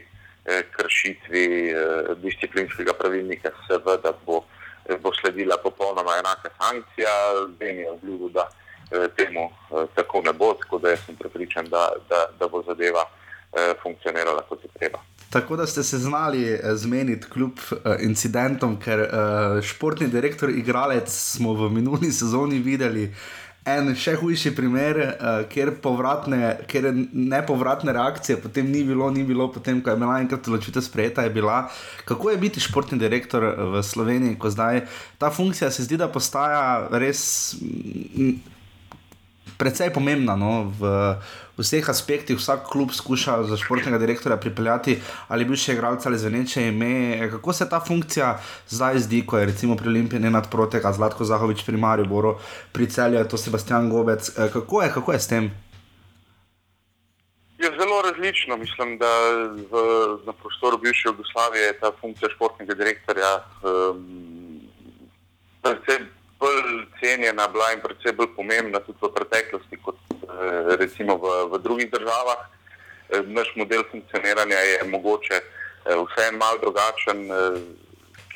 eh, kršitvi eh, disciplinskega pravilnika seveda bo, eh, bo sledila popolnoma enaka sankcija. Zdaj je obljubil, da eh, temu eh, tako ne bo, tako da sem prepričan, da, da, da bo zadeva eh, funkcionirala kot je treba. Tako da ste se znali eh, zmeniti kljub uh, incidentom, ker uh, športni direktor, igralec smo v minuli sezoni videli. En še hujši primer, uh, kjer, povratne, kjer nepovratne reakcije potem ni bilo, ni bilo, potem, ko je bila enkrat odločitev sprejeta, je bila. Kako je biti športni direktor v Sloveniji, ko zdaj ta funkcija se zdi, da postaja res. M, Predvsej pomembna no, v vseh aspektih. Vsak klub skuša za športnega direktorja pripeljati ali bivše igralce ali zveneče ime. Kako se ta funkcija zdaj zdi, ko je recimo pri Olimpiji ne nadprotega, Zlatko Zahovič pri Mariboru, pri celju je to Sebastian Gobec. Kako je, kako je s tem? Je zelo različno. Mislim, da v, na prostoru bivše Jugoslavije je ta funkcija športnega direktorja um, predvsem bolj cenjena bila in predvsem bolj pomembna tudi v preteklosti kot uh, recimo v, v drugih državah. Uh, naš model funkcioniranja je mogoče uh, vseeno malo drugačen,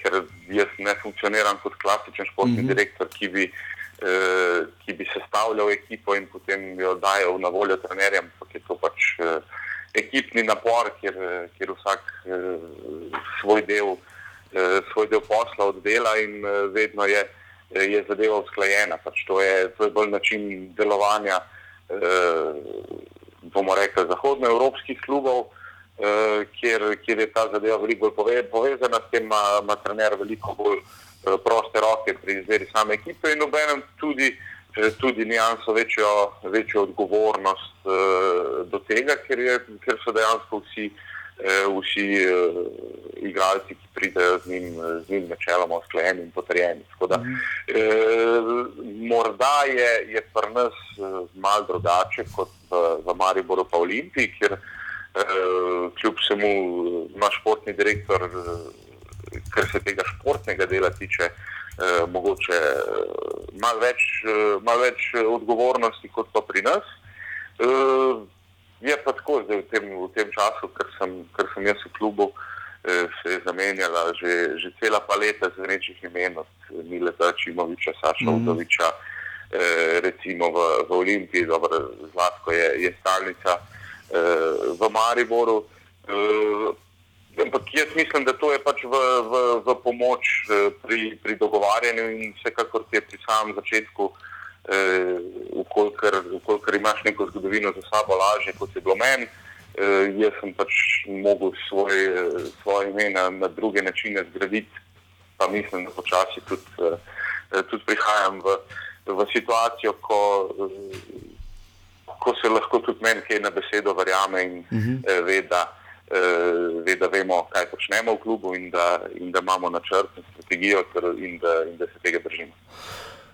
ker jaz ne funkcioniram kot klasičen športni mm -hmm. direktor, ki bi Eh, ki bi sestavljal ekipo in potem jo dajal na voljo trenerjem, ampak je to pač eh, ekipni napor, kjer, kjer vsak eh, svoj del, svoj del posla oddela in vedno je, je zadeva usklajena. Pač to, je, to je bolj način delovanja, bomo rekli, zahodnoevropskih klubov. Kjer, kjer je ta zadeva veliko bolj povezana, s tem ima, ima trener veliko bolj Eh, proste roke pri izbiri same ekipe in obenem tudi, eh, tudi nijanso večjo, večjo odgovornost uh, do tega, ker, je, ker so dejansko vsi, uh, vsi uh, igralci, ki pridejo z njim, z njim načeloma usklajeni in potrjeni. Da, mm. uh, morda je, je pri nas uh, mal drugače kot v, v Mariboru pa Olimpiji, kjer uh, kljub vsemu naš športni direktor uh, kar se tega športnega dela tiče, eh, mogoče eh, malo več, eh, mal več odgovornosti kot pa pri nas. Eh, je pa tako, da v, v tem času, ker sem, ker sem jaz v klubu, eh, se je zamenjala že, že cela paleta zvenečih imen, od Mileta Čimoviča, Saša mm. Udoviča, eh, recimo v, v Olimpiji, dobro, Zlatko je, je stalnica eh, v Mariboru. Eh, Ampak jaz mislim, da to je pač v, v, v pomoč eh, pri, pri dogovarjanju in vsekakor ti je pri samem začetku, ukolikor eh, imaš neko zgodovino za sabo lažje, kot je bilo meni. Eh, jaz sem pač mogel svoj, eh, svoje ime na, na druge načine zgraditi, pa mislim, da počasi tudi, eh, tudi prihajam v, v situacijo, ko, eh, ko se lahko tudi meni kaj na besedo verjame in uh -huh. eh, ve, da uh, ve, da vemo, kaj počnemo v klubu in da, in da imamo načrt in strategijo in da, in da se tega držimo.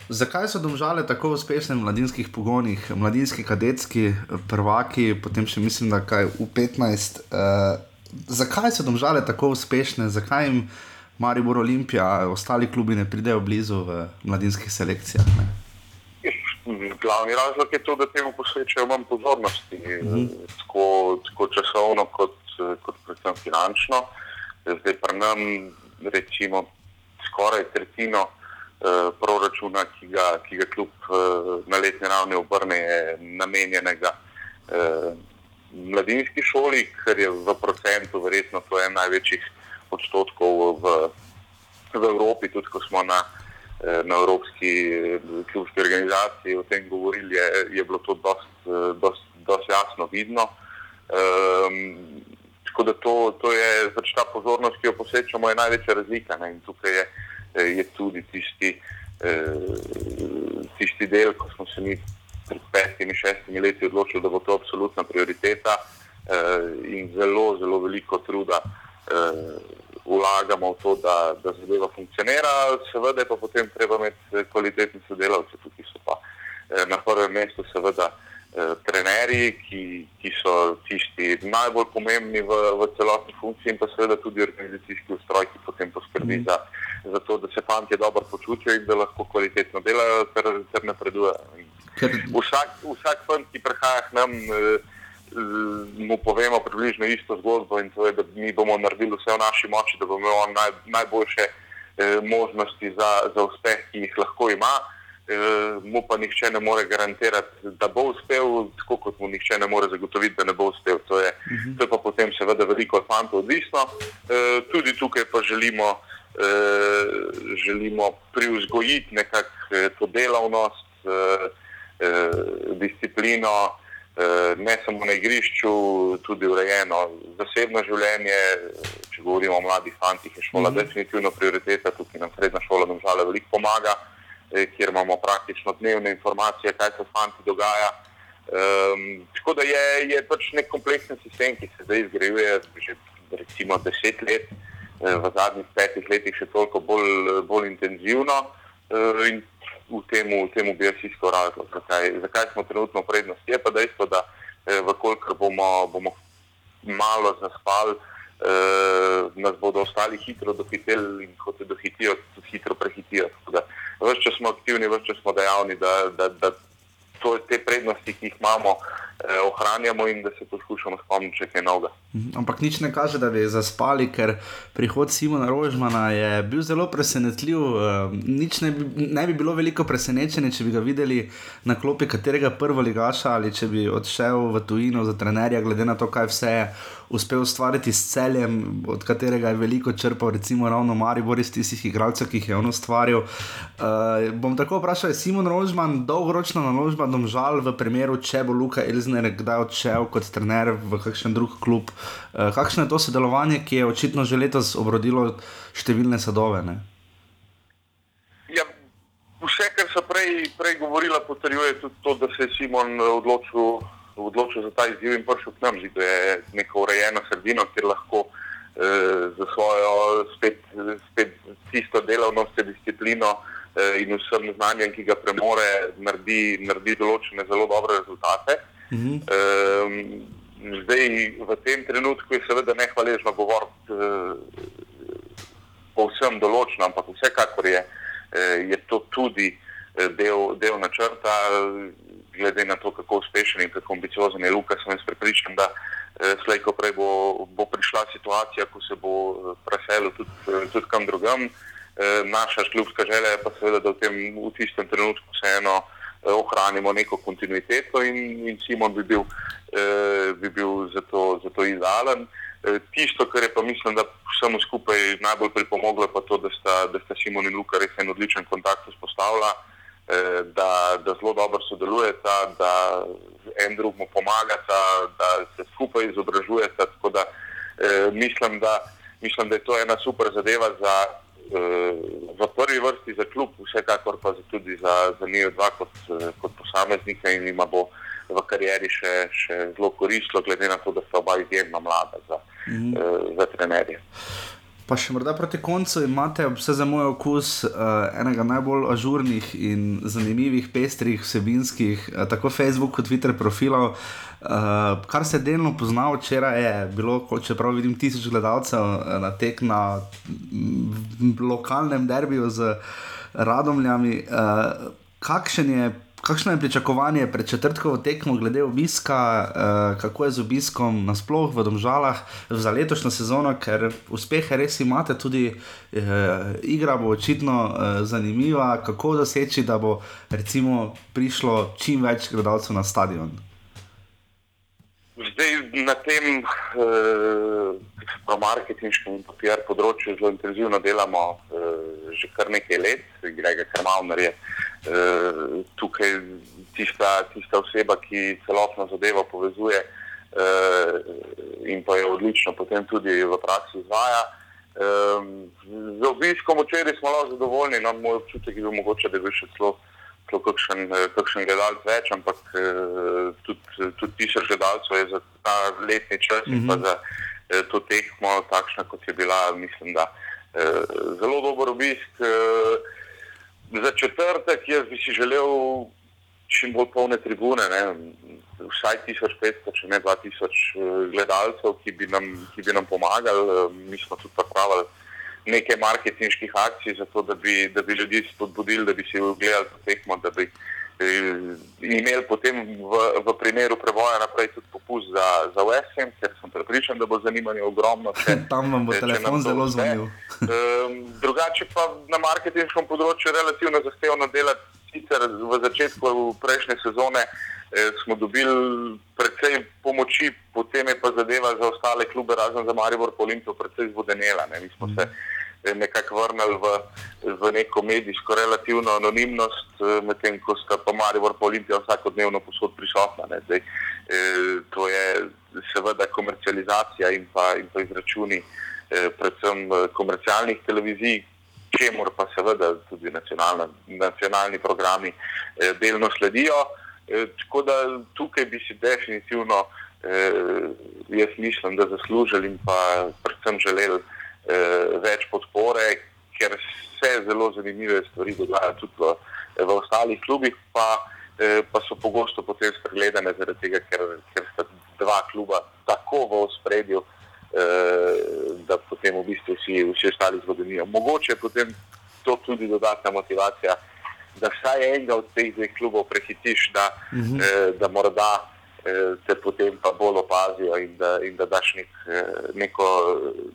Zakaj so domžale tako uspešne v mladinskih pogonih, mladinski kadetski prvaki, potem še mislim, da kaj v 15? Uh, eh, zakaj so domžale tako uspešne, zakaj jim Maribor Olimpija, ostali klubi ne pridejo blizu v mladinskih selekcijah? Ne? Glavni razlog je to, da temu posvečajo manj pozornosti, uh -huh. tako, tako časovno kot kot predvsem finančno. Zdaj pa nam, recimo, skoraj tretjino eh, proračuna, ki ga, ki ga kljub eh, na letni ravni obrne, je namenjenega eh, mladinski šoli, ker je v procentu verjetno to en največjih odstotkov v, v Evropi, tudi ko smo na. Na Evropski klubski organizaciji o tem govorili, je, je bilo to dosti jasno vidno. Um, Tako da to, to je pač ta pozornost, ki jo posvečamo, je največja razlika. Ne? In tukaj je, je tudi tisti, eh, tisti del, ko smo se mi pred petimi, šestimi leti odločili, da bo to absolutna prioriteta eh, in zelo, zelo veliko truda eh, vlagamo v to, da, da zadeva funkcionira. Seveda je pa potem treba imeti kvalitetne sodelavce, tukaj so pa eh, na prvem mestu seveda eh, trenerji, ki, ki so tisti najbolj pomembni v, v celotni funkciji in pa seveda tudi organizacijski ustroj, ki potem poskrbi za, za to, da se fanti dobro počutijo in da lahko kvalitetno delajo ter, ter napredujejo. Vsak, vsak fant, ki prihaja k nam, eh, mu povemo približno isto zgodbo in to je, da mi bomo naredili vse v naši moči, da bo imel on naj, najboljše eh, možnosti za, za uspeh, ki jih lahko ima. Eh, mu pa nihče ne more garantirati, da bo uspel, tako kot mu nihče ne more zagotoviti, da ne bo uspel. To je, to je pa potem seveda veliko od fantov odvisno. Eh, tudi tukaj pa želimo, želimo privzgojiti nekako eh, to delavnost. Eh, eh, disciplino, eh, ne samo na igrišču, tudi urejeno zasebno življenje. Če govorimo o mladih fantih, je šola mm -hmm. definitivno prioriteta, tukaj nam srednja šola domžale veliko pomaga, eh, kjer imamo praktično dnevne informacije, kaj se v fanti dogaja. Um, tako da je, je pač nek kompleksen sistem, ki se zdaj izgrajuje že recimo deset let, eh, v zadnjih petih letih še toliko bolj, bolj intenzivno. Eh, in v tem, v tem bi jaz iskal razlog, zakaj, zakaj smo trenutno v prednosti. Je pa dejstvo, da eh, vkolikor bomo, bomo malo zaspali, eh, nas bodo ostali hitro dohiteli in ko te dohitijo, tudi hitro prehitijo. Vse čas smo aktivni, vse čas smo dejavni, da, da, da to, te prednosti, ki jih imamo, eh, ohranjamo in da se poskušamo spomniti še kaj novega. Mhm, Ampak nič ne kaže, da bi zaspali, ker prihod Simona Rožmana je bil zelo presenetljiv. eh, Nič ne bi, ne bi bilo veliko presenečenje, če bi ga videli na klopi katerega prvo ligaša ali če bi odšel v tujino za trenerja, glede na to, kaj vse je uspel ustvariti s celjem, od katerega je veliko črpal, recimo ravno Maribor iz tistih igralcev, ki jih je on ustvaril. Uh, bom tako vprašal, je Simon Rožman dolgoročna naložba domžal v primeru, če bo Luka Elzner kdaj odšel kot trener v kakšen drug klub. Uh, kakšno je to sodelovanje, ki je očitno že letos obrodilo številne sadove? Ne? Ja, vse, kar so prej, prej govorila, potrjuje tudi to, da se je Simon eh, odločil, odločil za ta izziv in prišel k nam. Zdi, da je neko urejeno sredino, kjer lahko eh, za svojo spet, spet tisto delavnost, disciplino eh, in vsem znanjem, ki ga premore, naredi, naredi določene zelo dobre rezultate. Mhm. Um, zdaj, v tem trenutku je seveda nehvaležno govoriti uh, povsem določno, ampak vsekakor je, eh, je to tudi eh, del, del načrta, eh, glede na to, kako uspešen in kako ambiciozen je Luka. Sem prepričan, da eh, slej ko prej bo, bo prišla situacija, ko se bo eh, preselil tudi, eh, tudi kam drugam. Eh, naša šljubska želja je pa seveda, da v, tem, v tistem trenutku vseeno eh, ohranimo neko kontinuiteto in, in Simon bi bil, eh, bi bil za to, za to idealen. Eh, Tisto, kar je pa mislim, da vsemu skupaj najbolj pripomoglo, je pa to, da sta, da sta Simon in Luka res en odličen kontakt vzpostavila, eh, da, da zelo dobro sodelujeta, da en drugemu pomagata, da se skupaj izobražujeta. Tako da eh, mislim, da mislim, da je to ena super zadeva za, eh, v prvi vrsti za klub, vsekakor pa za, tudi za, za njih dva kot, kot posameznika in jima bo v karieri še, še zelo koristilo, glede na to, da sta oba izjemno mlada za, mm. eh, za trenerje. Pa še morda proti koncu imate, vse za moj okus, uh, enega najbolj ažurnih in zanimivih, pestrih, vsebinskih, uh, tako Facebook kot Twitter profilov. Uh, kar se delno pozna, včeraj je bilo, ko- čeprav vidim tisoč gledalcev na tek na lokalnem derbiju z Radomljami. Uh, kakšen je Kakšno je pričakovanje pred četrtkovo tekmo glede obiska, uh, kako je z obiskom nasploh v Domžalah za letošnjo sezono, ker uspehe res imate, tudi uh, igra bo očitno uh, zanimiva, kako doseči, da bo prišlo čim več gledalcev na stadion. Zdaj na tem eh, marketinškem in PR področju zelo intenzivno delamo eh, že kar nekaj let, Grega Krmavner je eh, tukaj tista, tista oseba, ki celotno zadevo povezuje eh, in pa je odlično potem tudi v praksi izvaja. Eh, z obiskom včeraj smo lahko zadovoljni, no, moj občutek je bil mogoče, da je bil še celo celo kakšen, eh, kakšen gledalec več, ampak eh, tudi, tudi tisoč gledalcev je za ta letni čas mm -hmm. in pa za, eh, to tekmo, takšna kot je bila, mislim, da eh, zelo dober obisk. Eh, za četrtek jaz bi si želel čim bolj polne tribune, ne? vsaj 1500, če ne 2000 eh, gledalcev, ki bi nam, ki bi nam pomagali. Eh, Mi smo tudi pripravili nekaj marketinških akcij, zato da bi, da bi ljudi spodbudili, da bi si ogledali to tekmo, da bi eh, imeli potem v, v primeru preboja naprej tudi popust za, za USM, ker sem prepričan, da bo zanimanje ogromno. Če, Tam vam bo če telefon zelo zvonil. Um, drugače pa na marketinškem področju relativno zahtevno delati. Sicer v začetku prejšnje sezone eh, smo dobili precej pomoči, potem je pa zadeva za ostale klube, razen za Maribor, po Olimpijo, precej zvodenela. Ne. Mi smo se eh, nekako vrnili v, v neko medijsko relativno anonimnost, eh, medtem ko sta pa Maribor, po Olimpijo vsakodnevno posod prisotna. Ne. Zdaj, eh, to je seveda komercializacija in pa, in pa izračuni eh, predvsem eh, komercialnih televizij, čemur pa seveda tudi nacionalni programi eh, delno sledijo. Eh, tako da tukaj bi si definitivno, eh, jaz mislim, da zaslužili in pa predvsem želeli več podpore, ker se zelo zanimive stvari dogajajo tudi v, v ostalih klubih, pa, eh, pa so pogosto potem spregledane zaradi tega, ker, ker sta dva kluba tako v ospredju, eh, da potem v bistvu vsi, vsi ostali zvodenijo. Mogoče je potem to tudi dodatna motivacija, da vsaj enega od teh dveh klubov prehitiš, da, uh -huh. eh, da morda eh, te potem pa bolj opazijo in da, in da daš nek, eh, neko,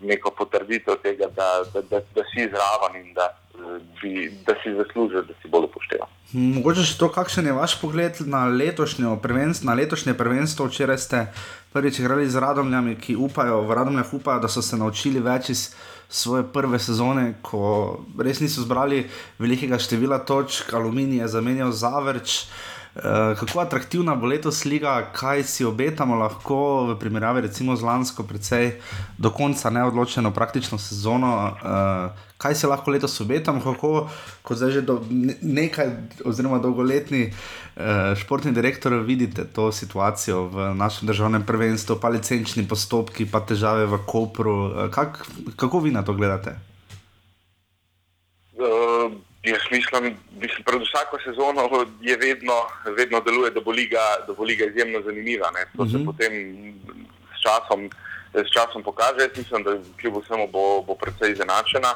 neko potrditev tega, da, da, da, da si zraven in da, eh, bi, da si zaslužiš, da si bolj upoštevan. Mogoče še to, kakšen je vaš pogled na letošnjo prvenstvo, na letošnje prvenstvo. Včeraj ste prvič igrali z Radomljami, ki upajo, v Radomljah upajo, da so se naučili več iz svoje prve sezone, ko res niso zbrali velikega števila točk, aluminij je zamenjal Zavrč. Uh, kako atraktivna bo letos liga, kaj si obetamo lahko v primerjavi recimo z lansko, precej do konca neodločeno praktično sezono. Uh, kaj si lahko letos obetamo, kako kot zdaj že do, ne- nekaj, oziroma dolgoletni uh, športni direktor vidite to situacijo v našem državnem prvenstvu, pa licenčni postopki, pa težave v Kopru. Uh, kak, kako vi na to gledate? Uh, jaz mislim, da pred vsako sezono je vedno, vedno deluje, da bo liga, da bo liga izjemno zanimiva. Ne. To se Mhm. potem s časom, s časom pokaže. Jaz mislim, da kljub vsemu bo, bo precej izenačena,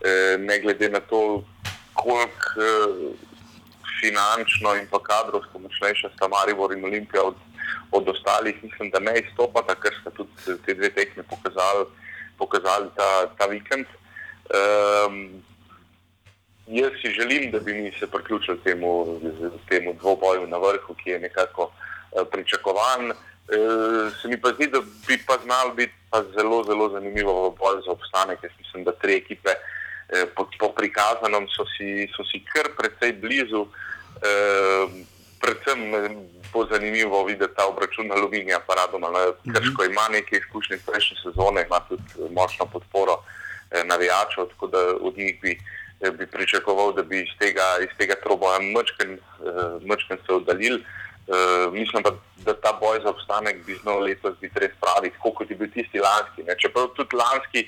eh, ne glede na to, koliko eh, finančno in pa kadrovsko močnejša sta Maribor in Olimpija od, od ostalih. Mislim, da ne izstopata, ker sta tudi te dve tekme pokazali, pokazali ta, ta vikend. Um, Jaz si želim, da bi mi se priključili temu, temu dvoboju na vrhu, ki je nekako eh, pričakovan. Eh, Se mi pa zdi, da bi pa znal biti pa zelo, zelo zanimivo v boju za obstanek. Jaz mislim, da tri ekipe eh, po, po prikazanem so si, so si kar precej blizu. Predvsem bo zanimivo videti ta obračun aluminija, pa radoma, ker ima nekaj izkušnje iz prejšnje sezone, ima tudi močno podporo navijačev, tako da od njih bi, bi pričakoval, da bi iz tega, iz tega troboja mrčken se oddaljili. Uh, mislim pa, da ta boj za obstanek bi znal letos biti res pravi, tako kot je bil tisti lanski. Ne. Čeprav tudi lanski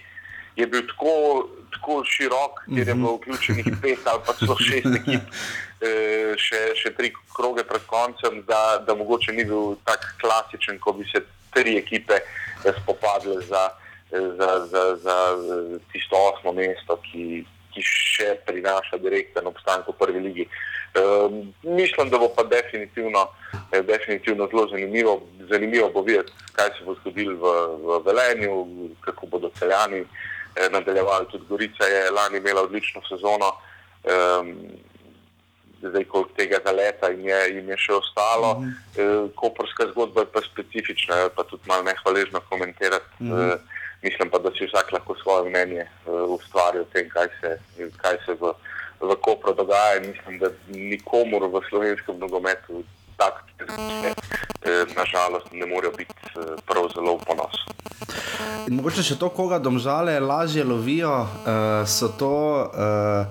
je bil tako, tako širok, ker je bilo vključenih pet ali pa celo šest ekip, uh, še, še tri kroge pred koncem, da, da mogoče ni bil tako klasičen, ko bi se tri ekipe eh, spopadle za, eh, za, za, za eh, tisto osmo mesto, ki, ki še prinaša direkten obstanek v prvi ligi. Um, mislim, da bo pa definitivno, eh, definitivno zelo zanimivo. Zanimivo bo videti, kaj se bo zgodilo v, v Velenju, kako bodo celjani eh, nadaljevali. Tudi Gorica je lani imela odlično sezono, um, zdaj koliko tega zaleta jim je, jim je še ostalo. Mm -hmm. e, koperska zgodba je pa specifična, pa tudi malo nehvaležno komentirati. Mm -hmm. e, mislim pa, da si vsak lahko svoje mnenje e, ustvari o tem, kaj se, kaj se v, v Kopru dogaja. Mislim, da nikomor v slovenskem nogometu tak e, nažalost ne morejo biti e, prav zelo v ponos. In mogoče še to, koga domžale lažje lovijo, uh, so to, uh,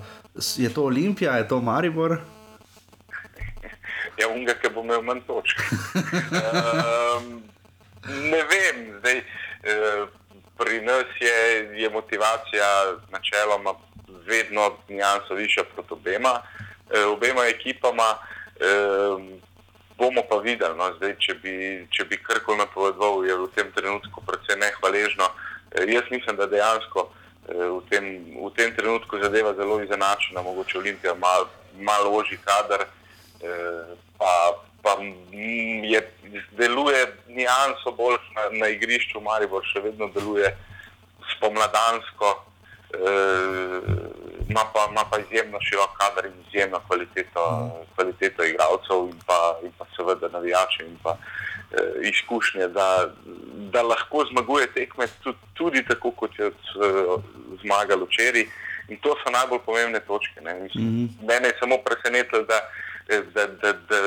je to Olimpija, je to Maribor. Ja, unga, ki bo imel manj točk. um, ne vem, zdaj, uh, pri nas je, je motivacija načeloma vedno nijanso višja proti obema, eh, obema ekipama. Eh, bomo pa videli, no, zdaj, če bi, če bi karkoli napovedoval, je v tem trenutku precej nehvaležno. Eh, jaz mislim, da dejansko eh, v tem, v tem trenutku zadeva zelo izenačena, mogoče Olimpija malo oži kader, eh, pa, pa je, deluje nijanso bolj na, na igrišču, Maribor še vedno deluje spomladansko. Ima pa, ima pa izjemno širok kader in izjemno kvaliteto, kvaliteto igralcev, in pa, in pa seveda navijače in pa eh, izkušnje, da, da lahko zmaguje tekme tudi, tudi tako, kot je eh, zmagal včeraj. In to so najbolj pomembne točke. Mislim, mm -hmm. Mene je samo presenetilo, da, da, da, da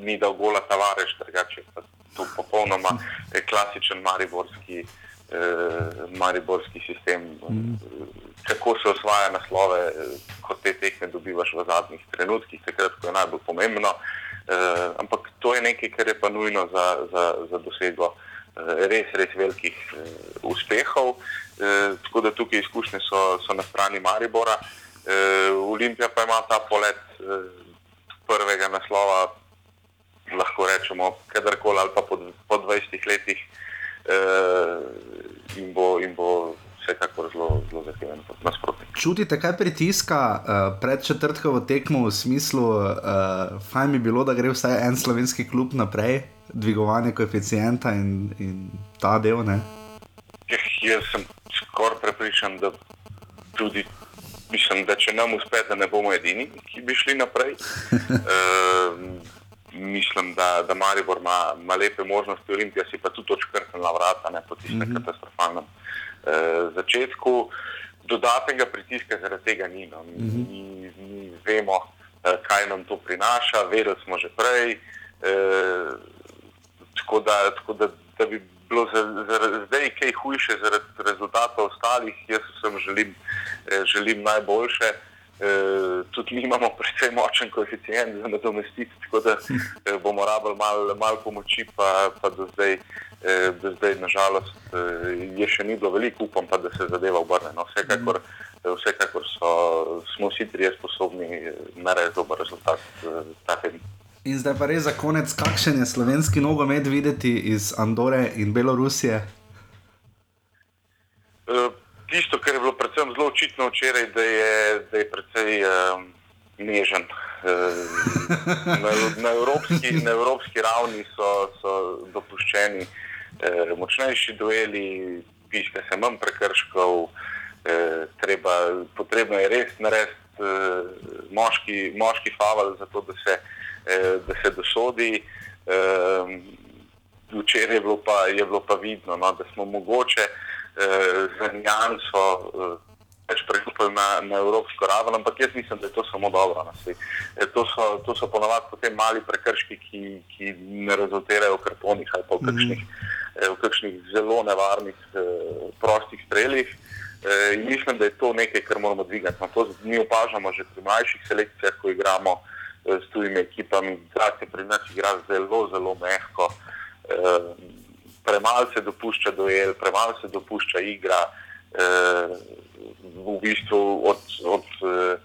ni dal gola Tavares, drugače pa to popolnoma eh, klasičen mariborski eh, mariborski sistem, mm. kako se osvaja naslove, eh, ko te tekme dobivaš v zadnjih trenutkih, takrat, ko je najbolj pomembno. Eh, ampak to je nekaj, kar je pa nujno za, za, za dosego eh, res, res velikih eh, uspehov. Eh, tako da tukaj izkušnje so, so na strani Maribora. Eh, Olimpija pa ima ta polet eh, prvega naslova, lahko rečemo, kadarkoli ali pa po, po 20 letih uh, in, bo, in bo vsekakor zelo, zelo zahteven nasprotnik. Čutite kaj pritiska uh, pred četrtkovo tekmo v smislu, uh, fajn bi bilo, da gre vsaj en slovenski klub naprej, dvigovanje koeficienta in, in ta del? Ne? Eh, jaz sem skoraj prepričan, da tudi. Mislim, da če nam uspe, da ne bomo edini, ki bi šli naprej. uh, mislim, da, da Maribor ima, ima lepe možnosti, Olimpija si pa tudi odškrtila vrata ne, po tistem mm -hmm. katastrofalnem eh, začetku. Dodatnega pritiska zaradi tega ni. No. Mi, mm -hmm. mi, mi vemo, eh, kaj nam to prinaša, vedeli smo že prej. Eh, tako da, tako da, da bi bilo za, za, zdaj kaj hujše zaradi rezultatov ostalih, jaz vsem želim, eh, želim najboljše. Eh, tudi mi imamo precej močen koeficient za nadomestiti, tako da eh, bomo rabili malo mal pomoči, pa, pa do zdaj, eh, do zdaj nažalost, je še ni bilo veliko, upam pa, da se zadeva obrne. No, vsekakor vsekakor so, smo vsi trije sposobni narediti dober rezultat. In zdaj pa res za konec, kakšen je slovenski nogomet videti iz Andore in Belorusije? Tisto, kar je bilo predvsem zelo očitno včeraj, da je, da je precej um, nežen. Na, na, evropski, na evropski ravni so, so dopuščeni eh, močnejši dueli, piše se manj prekrškov, eh, treba, potrebno je res narediti eh, moški, moški faval, zato da se, eh, da se dosodi. Eh, včeraj je bilo pa, je bilo pa vidno, no, da smo mogoče eh, z Janso eh, več prehupili na, na evropsko raven, ampak jaz mislim, da je to samo dobro. E, to so, to so ponovadi potem mali prekrški, ki, ki ne rezultirajo v kartonih ali pa v kakšnih, eh, v kakšnih zelo nevarnih eh, prostih streljih. Eh, in mislim, da je to nekaj, kar moramo dvigati. No, to mi opažamo že pri mlajših selekcijah, ko igramo eh, s tujimi ekipami, da se pri nas igra zelo, zelo mehko. Premalo se dopušča dojel, premalo se dopušča igra. Eh, v bistvu od, od, eh,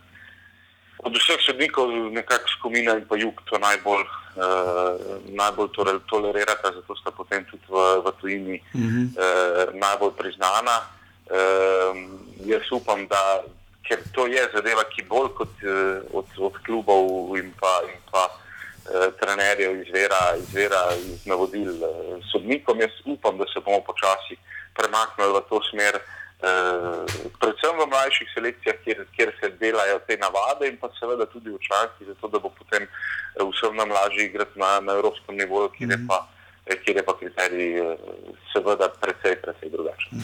od vseh sodnikov, nekako skupina in pa jug, to najbolj, eh, najbolj torej, tolerirata, zato sta potem tudi v, v tujini mm -hmm. eh, najbolj priznana. Eh, jaz upam, da ker to je zadeva, ki bolj kot eh, od, od klubov in pa. In pa Eh, trenerjev izvira, izvira iz navodil eh, sodnikom. Jaz upam, da se bomo počasi premaknili v to smer, eh, predvsem v mlajših selekcijah, kjer, kjer se delajo te navade in pa seveda tudi v članki, zato da bo potem vsem nam lažje igrati na, na evropskem nivoju, kjer je pa, kjer je pa kriterij seveda precej, precej drugačen.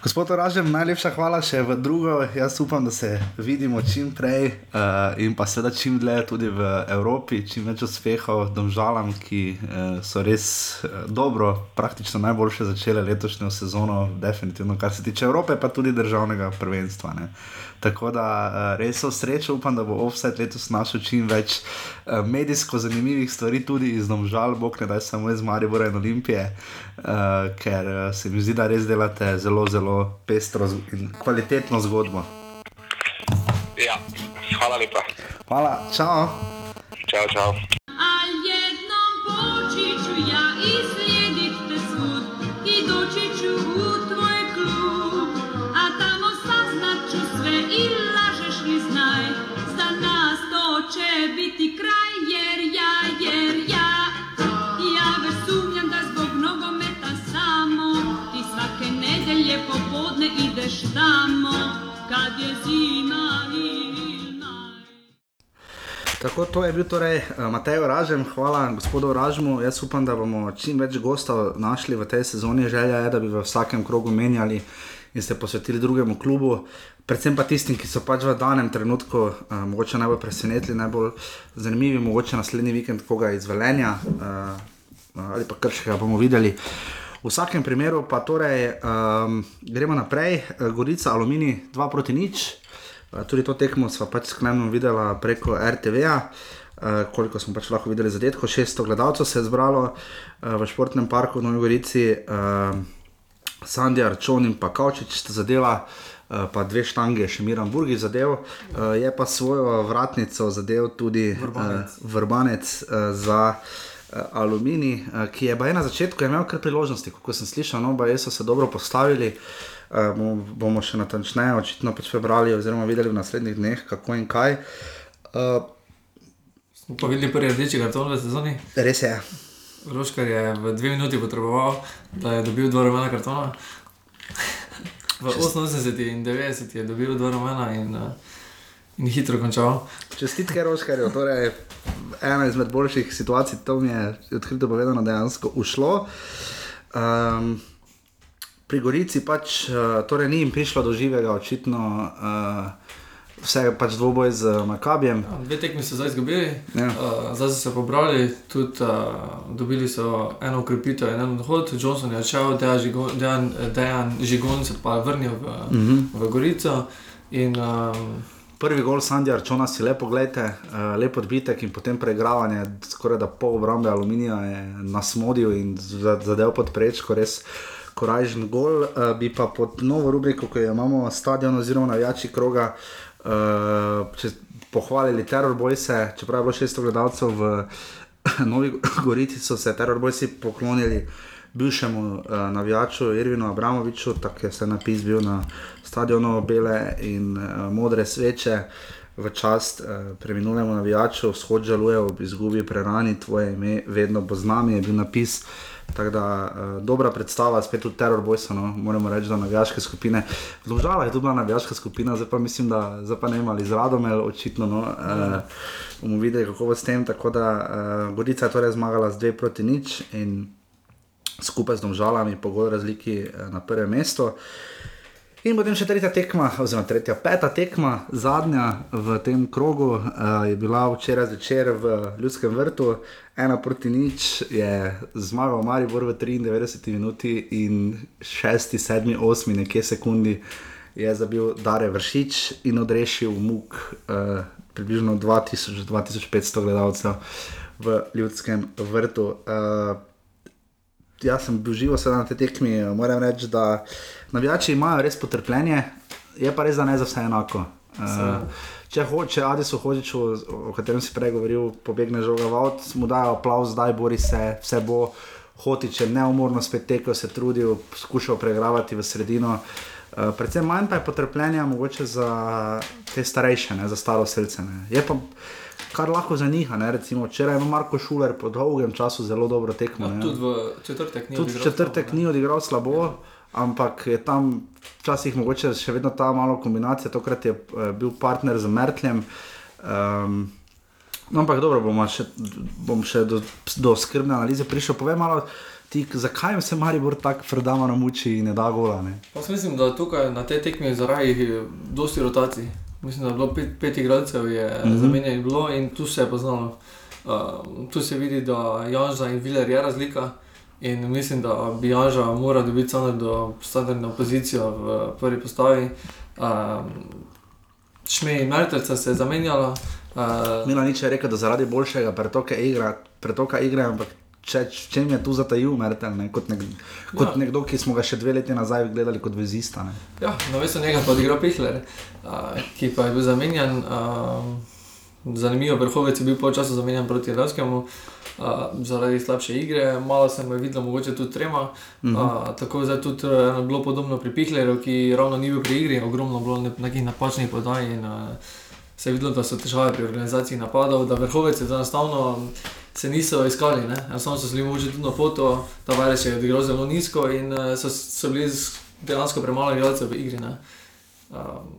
Gospod Oražem, najlepša hvala še v drugo. Jaz upam, da se vidimo čim prej uh, in pa seveda čim dlje tudi v Evropi, čim več uspehov domžalam, ki uh, so res uh, dobro, praktično najboljše začele letošnjo sezono, definitivno, kar se tiče Evrope, pa tudi državnega prvenstva. Ne. Tako da uh, res so srečo, upam, da bo offset letos našel čim več uh, medijsko zanimivih stvari, tudi iz domžal, bog ne daj samo iz Maribora in Olimpije, uh, ker se mi zdi, da res delate zelo, zelo pestro in kvalitetno zgodbo. Ja, hvala lepa. Hvala, čau. Čau, čau. Popodne ideš tamo Kad je zima ili maj Tako, to je bil torej eh, Matej Ražem, hvala gospodu Ražmu. Jaz upam, da bomo čim več gostov našli v tej sezoni. Želja je, da bi v vsakem krogu menjali in se posvetili drugemu klubu, predvsem pa tistim, ki so pač v danem trenutku uh, mogoče najbolj presenetili, najbolj zanimivi, mogoče naslednji vikend koga iz Velenja uh, ali pa krškega bomo videli. V vsakem primeru pa torej um, gremo naprej, Gorica, Alumini 2 proti nič. Eh, Tudi to tekmo smo pač s Klemnom videla preko RTV-ja, eh, koliko smo pač lahko videli zadetkov. 600 gledalcev se je zbralo eh, v športnem parku v Novi Gorici, eh, Sandja, Arčon in pa Kavčič sta zadeva. eh, Pa dve štange, še Miran Burgi zadev, eh, je pa svojo vratnico zadev tudi Vrbanec. eh, vrbanec eh, za Alumini, eh, ki je na začetku imel kar priložnosti, kot sem slišal, no, so se dobro postavili. Uh, bomo, bomo še natančneje, očitno pač prebrali, oziroma videli v naslednjih dneh, kako in kaj. Uh, Smo pa videli prvi rdeči karton v sezoni. res je. Roškar je v dve minuti potreboval, da je dobil dva rumena kartona. V 80 in 90 je dobil dva rumena in, uh, in hitro končal. Čestitke Roškarju, torej ena izmed boljših situacij, to mi je odkrito povedano, dejansko ušlo. Um, pri Gorici pač uh, torej ni jim prišlo do živega, očitno uh, vse je pač dvoboj z Makabijem. Ja, Dve tekmi so zdaj izgubili, Ja. uh, zdaj so se pobrali, tudi uh, dobili so eno ukrepitev in en odhod. Johnson je odšel, Dejan Žigon, Dejan, Žigon se pa je vrnil v, uh Mhm. -huh. v Gorico. In, um, Prvi gol Sandja Arčona si lepo gledate, uh, lepo odbitek in potem preigravanje, skoraj da pol obrambe aluminija je nasmodil in za- zadev pod prečko, res korajžen gol. Uh, bi pa pod novo rubriko, ki jo imamo stadion oziroma navijači kroga, uh, če pohvalili Terror Boyse, čeprav je bilo 600 gledalcev v Novi Gorici, so se Terror Boysi poklonili bivšemu uh, navijaču Irvinu Abramoviču, tako je se napis bil na stadionu bele in uh, modre sveče. V čast uh, preminulemu navijaču, vzhod žaluje ob izgubi prerani, tvoje ime vedno bo z nami, je bil napis. Tako da uh, dobra predstava, spet v Terror Boysu, no, moramo reči, da navijaške skupine. Vložala je tu bila navijaška skupina, zdaj pa mislim, da zdaj pa ne imali z Radomel, očitno. No, uh, bomo videli, kako bo s tem. Tako da uh, Gorica je torej zmagala z 2 proti nič in skupaj z domžalami po gol razliki eh, na prvem mestu. In potem še tretja tekma, oziroma tretja, peta tekma, zadnja v tem krogu, uh, je bila včeraj zvečer v Ljudskem vrtu, ena proti nič, je zmagal Maribor v 93 minuti in 6, 7, 8, nekje sekundi je zabil Dare Vršič in odrešil muk uh, približno 2000-2500 gledalcev v Ljudskem vrtu. Uh, jaz sem bil živo na tej tekmi, moram reči, da navijači imajo res potrpljenje, je pa res, da ne za vse enako. Uh, če hoče, Adisu Hočiču, o katerem si prej govoril, pobegne žoga v avt, mu dajo aplauz, zdaj bori se, vse bo. Hotič je neumorno spet tekel, se trudil, skušal pregravati v sredino. Uh, predvsem manj pa je potrpljenja mogoče za te starejše, ne, za staroseljce. Je pa kar lahko za njih, ne, recimo včeraj je Marko Šuler po dolgem času zelo dobro tekmo. ja, tudi v četrtek ni Tudi odigral četrtek slabo, ni odigral slabo, ampak je tam včasih mogoče še vedno ta malo kombinacija, tokrat je eh, bil partner z Mertljem. Um, no, ampak dobro, bomo še, bom še do, do skrbne analize prišel. Povej malo, Ti, zakaj se Maribor tako predamano muči in ne da gola? Jaz mislim, da tukaj na tej tekmi zaradi dosti rotacij. Mislim, da je bilo pet, pet igralcev, je mm. -hmm. zamenjanih bilo in tu se je poznalo. Uh, tu se vidi, da Janža in Viler je razlika. In mislim, da bi Janža moral dobiti standardno, standardno pozicijo v prvi postavi. Um, Šmej in Mertelca se je zamenjala. Uh, Mila nič je rekel, da zaradi boljšega pretoka igre, pretoka igre ampak če, v čem je tu zatajil Mertel, ne? kot, nek, kot Ja. nekdo, ki smo ga še dve leti nazaj gledali kot vezista. Ne? Ja, namesto njega pa odigra Pihler, uh, ki pa je bil zamenjan. Uh, zanimivo, vrhovec je bil počasi zamenjan proti Ravskemu. Uh, zaradi slabše igre, malo se mu je videlo, mogoče tudi trema. Uh, tako je tudi uh, bilo podobno pri Pihlerju, ki ravno ni bil pri igri, ogromno bilo ne- nekih napačnih podaj. In, uh, se je videlo, da so težave pri organizaciji napadov, da vrhovec je enostavno se niso iskali. ne. Enostavno so se bili mogoče tudi na foto, ta Vajreš je odigral zelo nizko in uh, so, so bili dejansko premalo igralcev v igri. Ne. Um,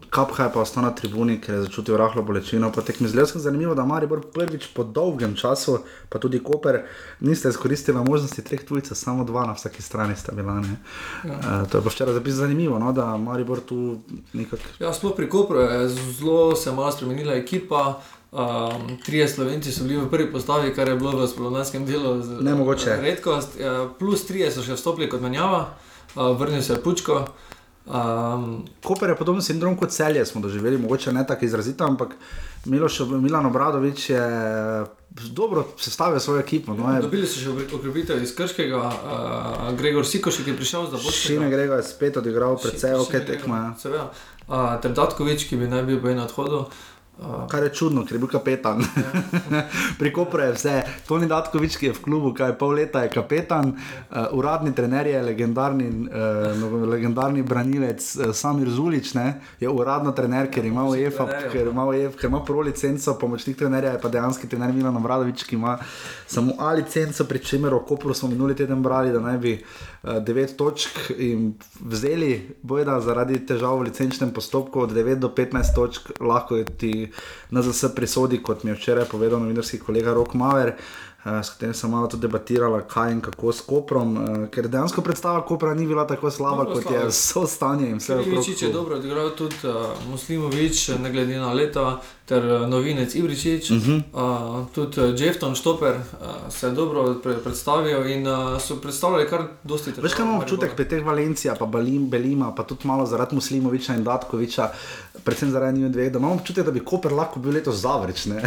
Kapha je pa ostal na tribuni, ker je začutil rahlo bolečino. Po tekmi zelo zanimivo, da Maribor prvič po dolgem času, pa tudi Koper, niste izkoristili možnosti treh tujcev, samo dva na vsaki strani sta bila. Ja. Uh, to je pa včeraj zapis zanimivo, no, da Maribor tu nekako. Ja, sploh pri Kopru je zelo se malo spremenila ekipa. Um, trije slovenci so bili v prvi postavi, kar je bilo v spomladanskem delu z- Nemogoče. redkost. Ja, plus trije so še vstopili kot menjava, uh, vrnil se je Pučko. Um, Koper je podoben sindrom kot celje, smo doživeli, mogoče ne tako izrazito, ampak Miloš, Milan Obradovič je dobro sestavil svojo ekipo. No, je, dobili so še okrepitev iz Krškega, uh, Gregor Sikošek je prišel za Šine Grego je spet odigral precej ok tekmo. Seveda. Uh, ter Datkovič, ki bi naj bil enem odhodu. Uh, Kar je čudno, ker je bil kapetan. Pri Kopru je vse. Toni Datkovič, ki je v klubu, kaj pol leta je kapetan, uh, uradni trener je legendarni, uh, no, legendarni branilec uh, Samir Zulič, ne? je uradno trener, ker ima UEFA, ker ima, UEFA, ker ima pro licenco, pomočnik trenerja je pa dejanski trener Milan Obradovič, ki ima samo A licenco, pri čemer v Kopru smo minuli teden brali, da naj bi uh, 9 točk jim vzeli, bojda zaradi težav v licenčnem postopku od 9 do 15 točk lahko je ti NZS prisodi, kot mi je včeraj povedal novinarski kolega Rok Maver. Uh, s katerim sem malo tudi debatirala, kaj in kako s Koprom, uh, ker dejansko predstava Kopra ni bila tako slaba, Dobro kot slaba. je vse stanje in vse Ibričič je dobro odigral tudi uh, Muslimovič, ne glede na leta, ter novinec Ibričič. Uh -huh. uh, tudi Jefton Štoper uh, se je dobro pre predstavil in uh, so predstavljali kar dosti težav. Veš, kaj imam občutek pri teh Valencija, pa Balim, Belima, pa tudi malo zaradi Muslimoviča in Datkoviča, predvsem zaradi njih dveh, da imam občutek, da bi Koper lahko bil letos zavreč? Ja,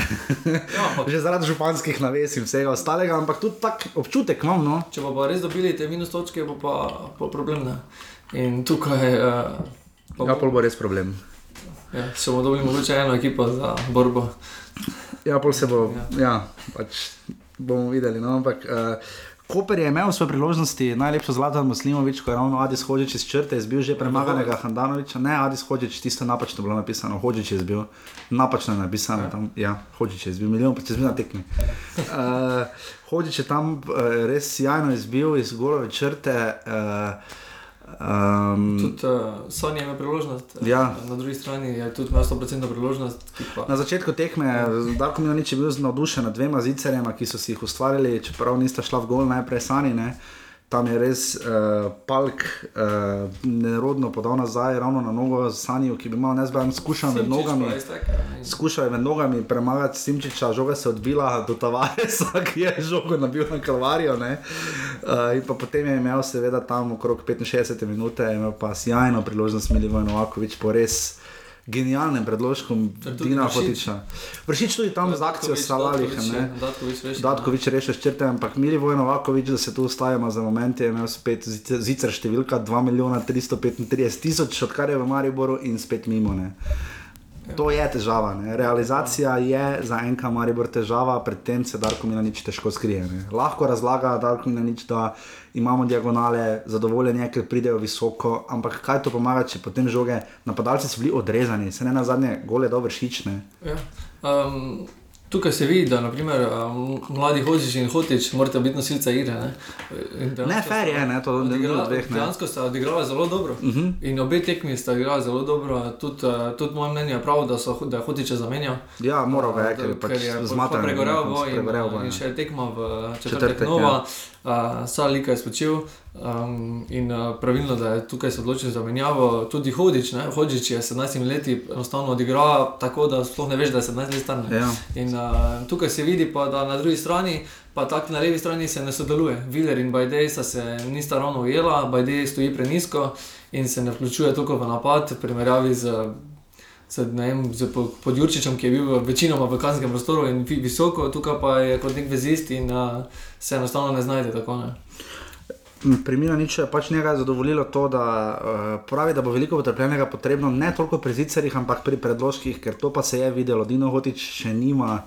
že zaradi županskih naves in vsega ostalega, ampak tudi tak občutek imam, no. Če pa, pa res dobili te minus točke, bo pa, pa problem. Ne? In tukaj uh, pa, Ja, pol bo res problem. ja, še bomo dobili mogoče eno ekipo za borbo. Ja, pol se bo, ja, ja pač bomo videli. No, ampak, uh, Koper je imel svoje priložnosti, najlepšo Zlatan Muslimovič, ko je ravno Adis Hočič iz črte izbil že premaganega Handanoviča. Ne, Adis Hočič, tisto je napačno bilo napisano, Hočič je izbil, napačno je napisano tam, ja, Hočič je izbil, milijon pa če izbil na tekmi. Uh, Hočič je tam uh, res sjajno izbil iz golove črte. Uh, um, Tudi uh, Sonja ima priložnost, eh, Ja. na drugi strani je tudi ima 100% priložnost. Na začetku tekme Darko Milanič je bil navdušen nad dvema zicerjema, ki so si jih ustvarili, čeprav nista šla v gol najprej sani. Ne. Tam je res uh, Palk uh, nerodno podal nazaj, ravno na nogo Sanijo, ki bi malo nezbaven skušal med nogami. Skušal je med nogami premagati Simčiča, žoga se odbila do Tavaresa, ki je žogo nabil na Kalvarijo. ne. Uh, in pa potem je imel seveda tam okrog 65 minut, imel pa sjajno priložnost Milivoje Novakovič po res Ter tudi Dina. Hotiča. Vršič tudi tam z akcijo Salalih. Datkovič reši, rešil ščrte, ampak Milivoj Novakovič, da se tu ustavimo za moment, je imel spet zicer, številka 2 milijona 335 tisoč, odkar je v Mariboru in spet mimo. Ne. To je težava. Ne. Realizacija je za enka Maribor težava, predtem se Darko Milanič težko skrije. Ne. Lahko razlaga Darko Milanič, da imamo diagonale, zadovoljenje, ker pridejo visoko, ampak kaj to pomaga, če potem žoge, napadalci so bili odrezani, se ne na zadnje, gole dobro šične. Ja. Um, tukaj se vidi, da naprimer, um, mladi hočiš in hotiš, morate biti nosilca igre. Ne, In Ne, fair je, ne, to ne odigrala- od dveh. Dejansko sta odigrala zelo dobro. Uh -huh. In obe tekmi sta igrali zelo dobro. Tudi, tudi moje mnenje je prav, da, so, da je hotiče zamenjal. Ja, moral ga je, ker je pač. Pregorel bo in, pregorel bo, in ja. še je tekma v Četrtek, četrtek nova, ja. Uh, Salika je spočil um, in uh, pravilno, da je tukaj se odločil za menjavo. Tudi Hodič, ne? Hodič je 17 leti enostavno odigral tako, da sploh ne veš, da je 17 let star. Ja. In uh, tukaj se vidi pa, da na drugi strani, pa tako na levi strani se ne sodeluje. Viler in Bajdej sta se nista ravno ujela, Bajdej stoji prenisko in se ne vključuje toliko v napad, v primerjavi z ne vem, z po- Podjurčičem, ki je bil večinoma v kazenskem prostoru in vi- visoko, tukaj pa je kot nek vezist in uh, se enostavno ne znajde tako. Ne. Pri Milaniču je pač njega zadovoljilo to, da uh, pravi, da bo veliko potrpljenega potrebno, ne toliko pri zicerjih, ampak pri predložkih, ker to pa se je videlo. Dino Hotič še nima.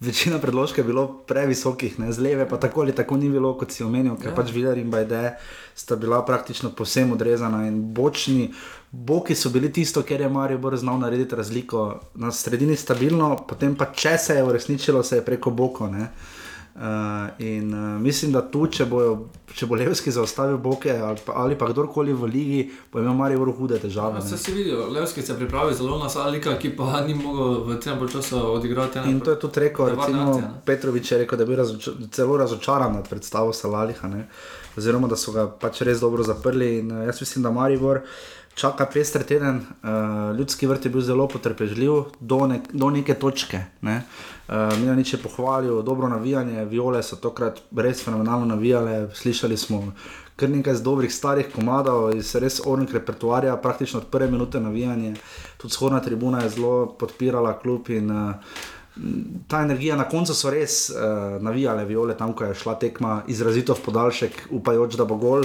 Večina predložkov je bilo previsokih, ne z leve, pa tako ali tako ni bilo, kot si omenil, ker Ja. pač Viler in Bajde sta bila praktično povsem odrezana in bočni. Boki so bili tisto, kjer je Marijo znal narediti razliko. Na sredini stabilno, potem pa če se je uresničilo, se je preko bokov. ne. Uh, in uh, mislim, da tu, če, bojo, če bo Levski zaustavil Boke ali pa, ali pa kdorkoli v ligi, bo imel Marijo hude težave. Ne. si videl, Levski se je pripravil zelo na Salika, ki pa ni mogel v tem času odigrati. ene In to je tudi rekel, recimo, akcije, ne. Petrovič je rekel, da je bil razoča, celo razočaran nad predstavo Salaliha, ne? oziroma da so ga pač res dobro zaprli. In, uh, jaz mislim, da Maribor čaka pester teden. Uh, ljudski vrt je bil zelo potrpežljiv do, ne, do neke točke. Ne? Uh, Milanič je pohvalil dobro navijanje, viole so tokrat res fenomenalno navijale, slišali smo. Kar nekaj z dobrih starih komadov, iz res ornih repertoarja, praktično od prve minute navijanje. Tudi shodna tribuna je zelo podpirala klub in uh, ta energija, na koncu so res uh, navijale viole, tam ko je šla tekma izrazito v podaljšek, upajoč, da bo gol.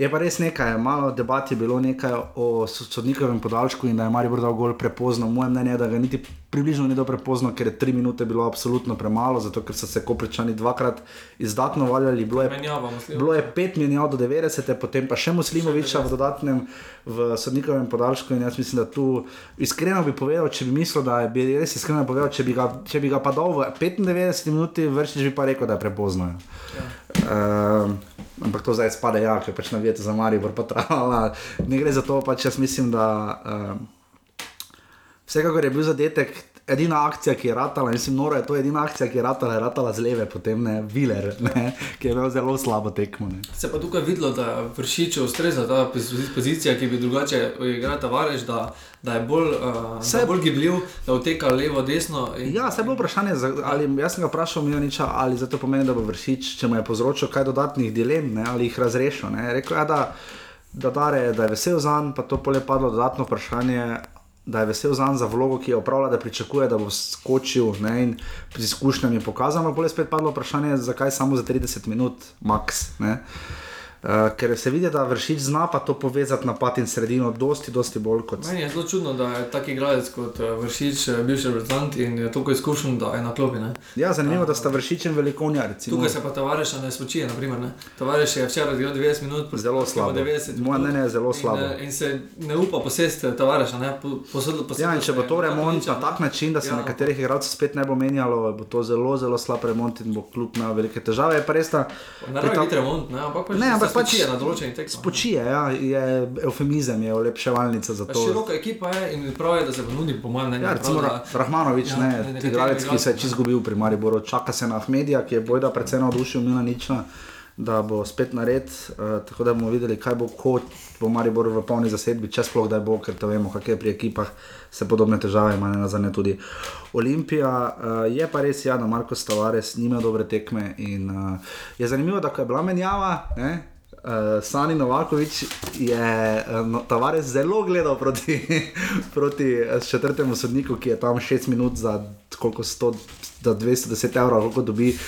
Je pa res nekaj, malo debat je bilo nekaj o so- sodnikovem podaljšku in da je Maribor dal gol prepozno. Moje mnenje je, da ga niti približno ni dal prepozno, ker je tri minute bilo absolutno premalo, zato ker so se kopričani dvakrat izdatno valjali. Bilo je Menjava, bilo je pet menjav do 90, potem pa še Muslimoviča v dodatnem v sodnikovem podaljšku. In jaz mislim, da tu iskreno bi povedal, če bi mislil, da je bi res iskreno povedal, če bi ga, če bi ga pa dal v 95 minuti, vršič bi pa rekel, da je prepozno. Ja. Uh, ampak to zdaj spada, ja, ker pač navijate za Maribor, pa trala. Ne gre za to, pač jaz mislim, da. Uh, Vsekakor je bil zadetek, edina akcija, ki je ratala, mislim, noro je to edina akcija, ki je ratala, je ratala z leve, potem ne, Viler, ne, ki je imel zelo slabo tekmo. Ne. Se pa tukaj videlo, da vršiče ustreza ta pozi- pozicija, ki bi drugače igrala Tavares, da, da je bolj, uh, Saj- da je bolj gibljiv, da uteka levo, desno. in- Ja, se je bilo vprašanje, ali, jaz sem ga vprašal, Mijaniča, ali zato pomeni, da bo vršič, če mu je povzročil kaj dodatnih dilem, ne, ali jih razrešil. Ne. Rekel je, da, da, dare, da je vesel za njega, pa to pole padlo dodatno vprašanje. Da je vesel za njega za vlogo, ki jo opravlja, da pričakuje, da bo skočil ne, in z izkušnjami pokazal. Pole spet padlo vprašanje, zakaj samo za 30 minut, max. Ne. Uh, ker se vidi, da vršič zna pa to povezati napad in sredino, dosti, dosti bolj kot. Meni je zelo čudno, da je tak igralec kot eh, vršič, eh, bivši reprezentant in je toliko izkušen, da je na klopi. Ne. Ja, zanimivo, da sta vršič in velikonja. Recimo. Tukaj se pa Tavareša ne spočije, naprimer. Ne. Tavares je včeraj odigral 90 minut, Zelo slabo. 90 Moje minut mnenje je zelo in, slabo. eh, In se ne upa posesti Tavareša, ne. Po, posodil, posodil Ja, in če bo to remont na tak način, da se Ja. nekaterih igralcev spet ne bo menjalo, bo to zelo, zelo slab remont in bo kljub imel velike težave. Je pa res, da Ne biti remont, ne, ampak pač Ne, ampak spočije na določenih tekmah. spočije, ja, je eufemizem, je olepševalnica za Pa to. Široka ekipa je in prav je, da se ponudi, po mojem mnenju. Ja, recimo da- Rahmanovič, Ja, ne, ne, igralec, ki se je čist izgubil pri Mariboru, čaka se na Ahmedija, ki je bojda predvsem navdušil, Mila nična, da bo spet nared, uh, tako da bomo videli, kaj bo, ko bo Maribor v polni zasedbi, če sploh da bo, ker to vemo, kakšne pri ekipah se podobne težave ima, ne nazadnje tudi Olimpija. Uh, je pa res, ja, da Marko Stavares nima dobre tekme in uh, je zanimivo, da ko je bila menjava, ne, Uh, Sani Novakovič je uh, Tavares zelo gledal proti, proti eh, četrtemu sodniku, ki je tam 6 minut za koliko 100, za 210 evrov, koliko dobi.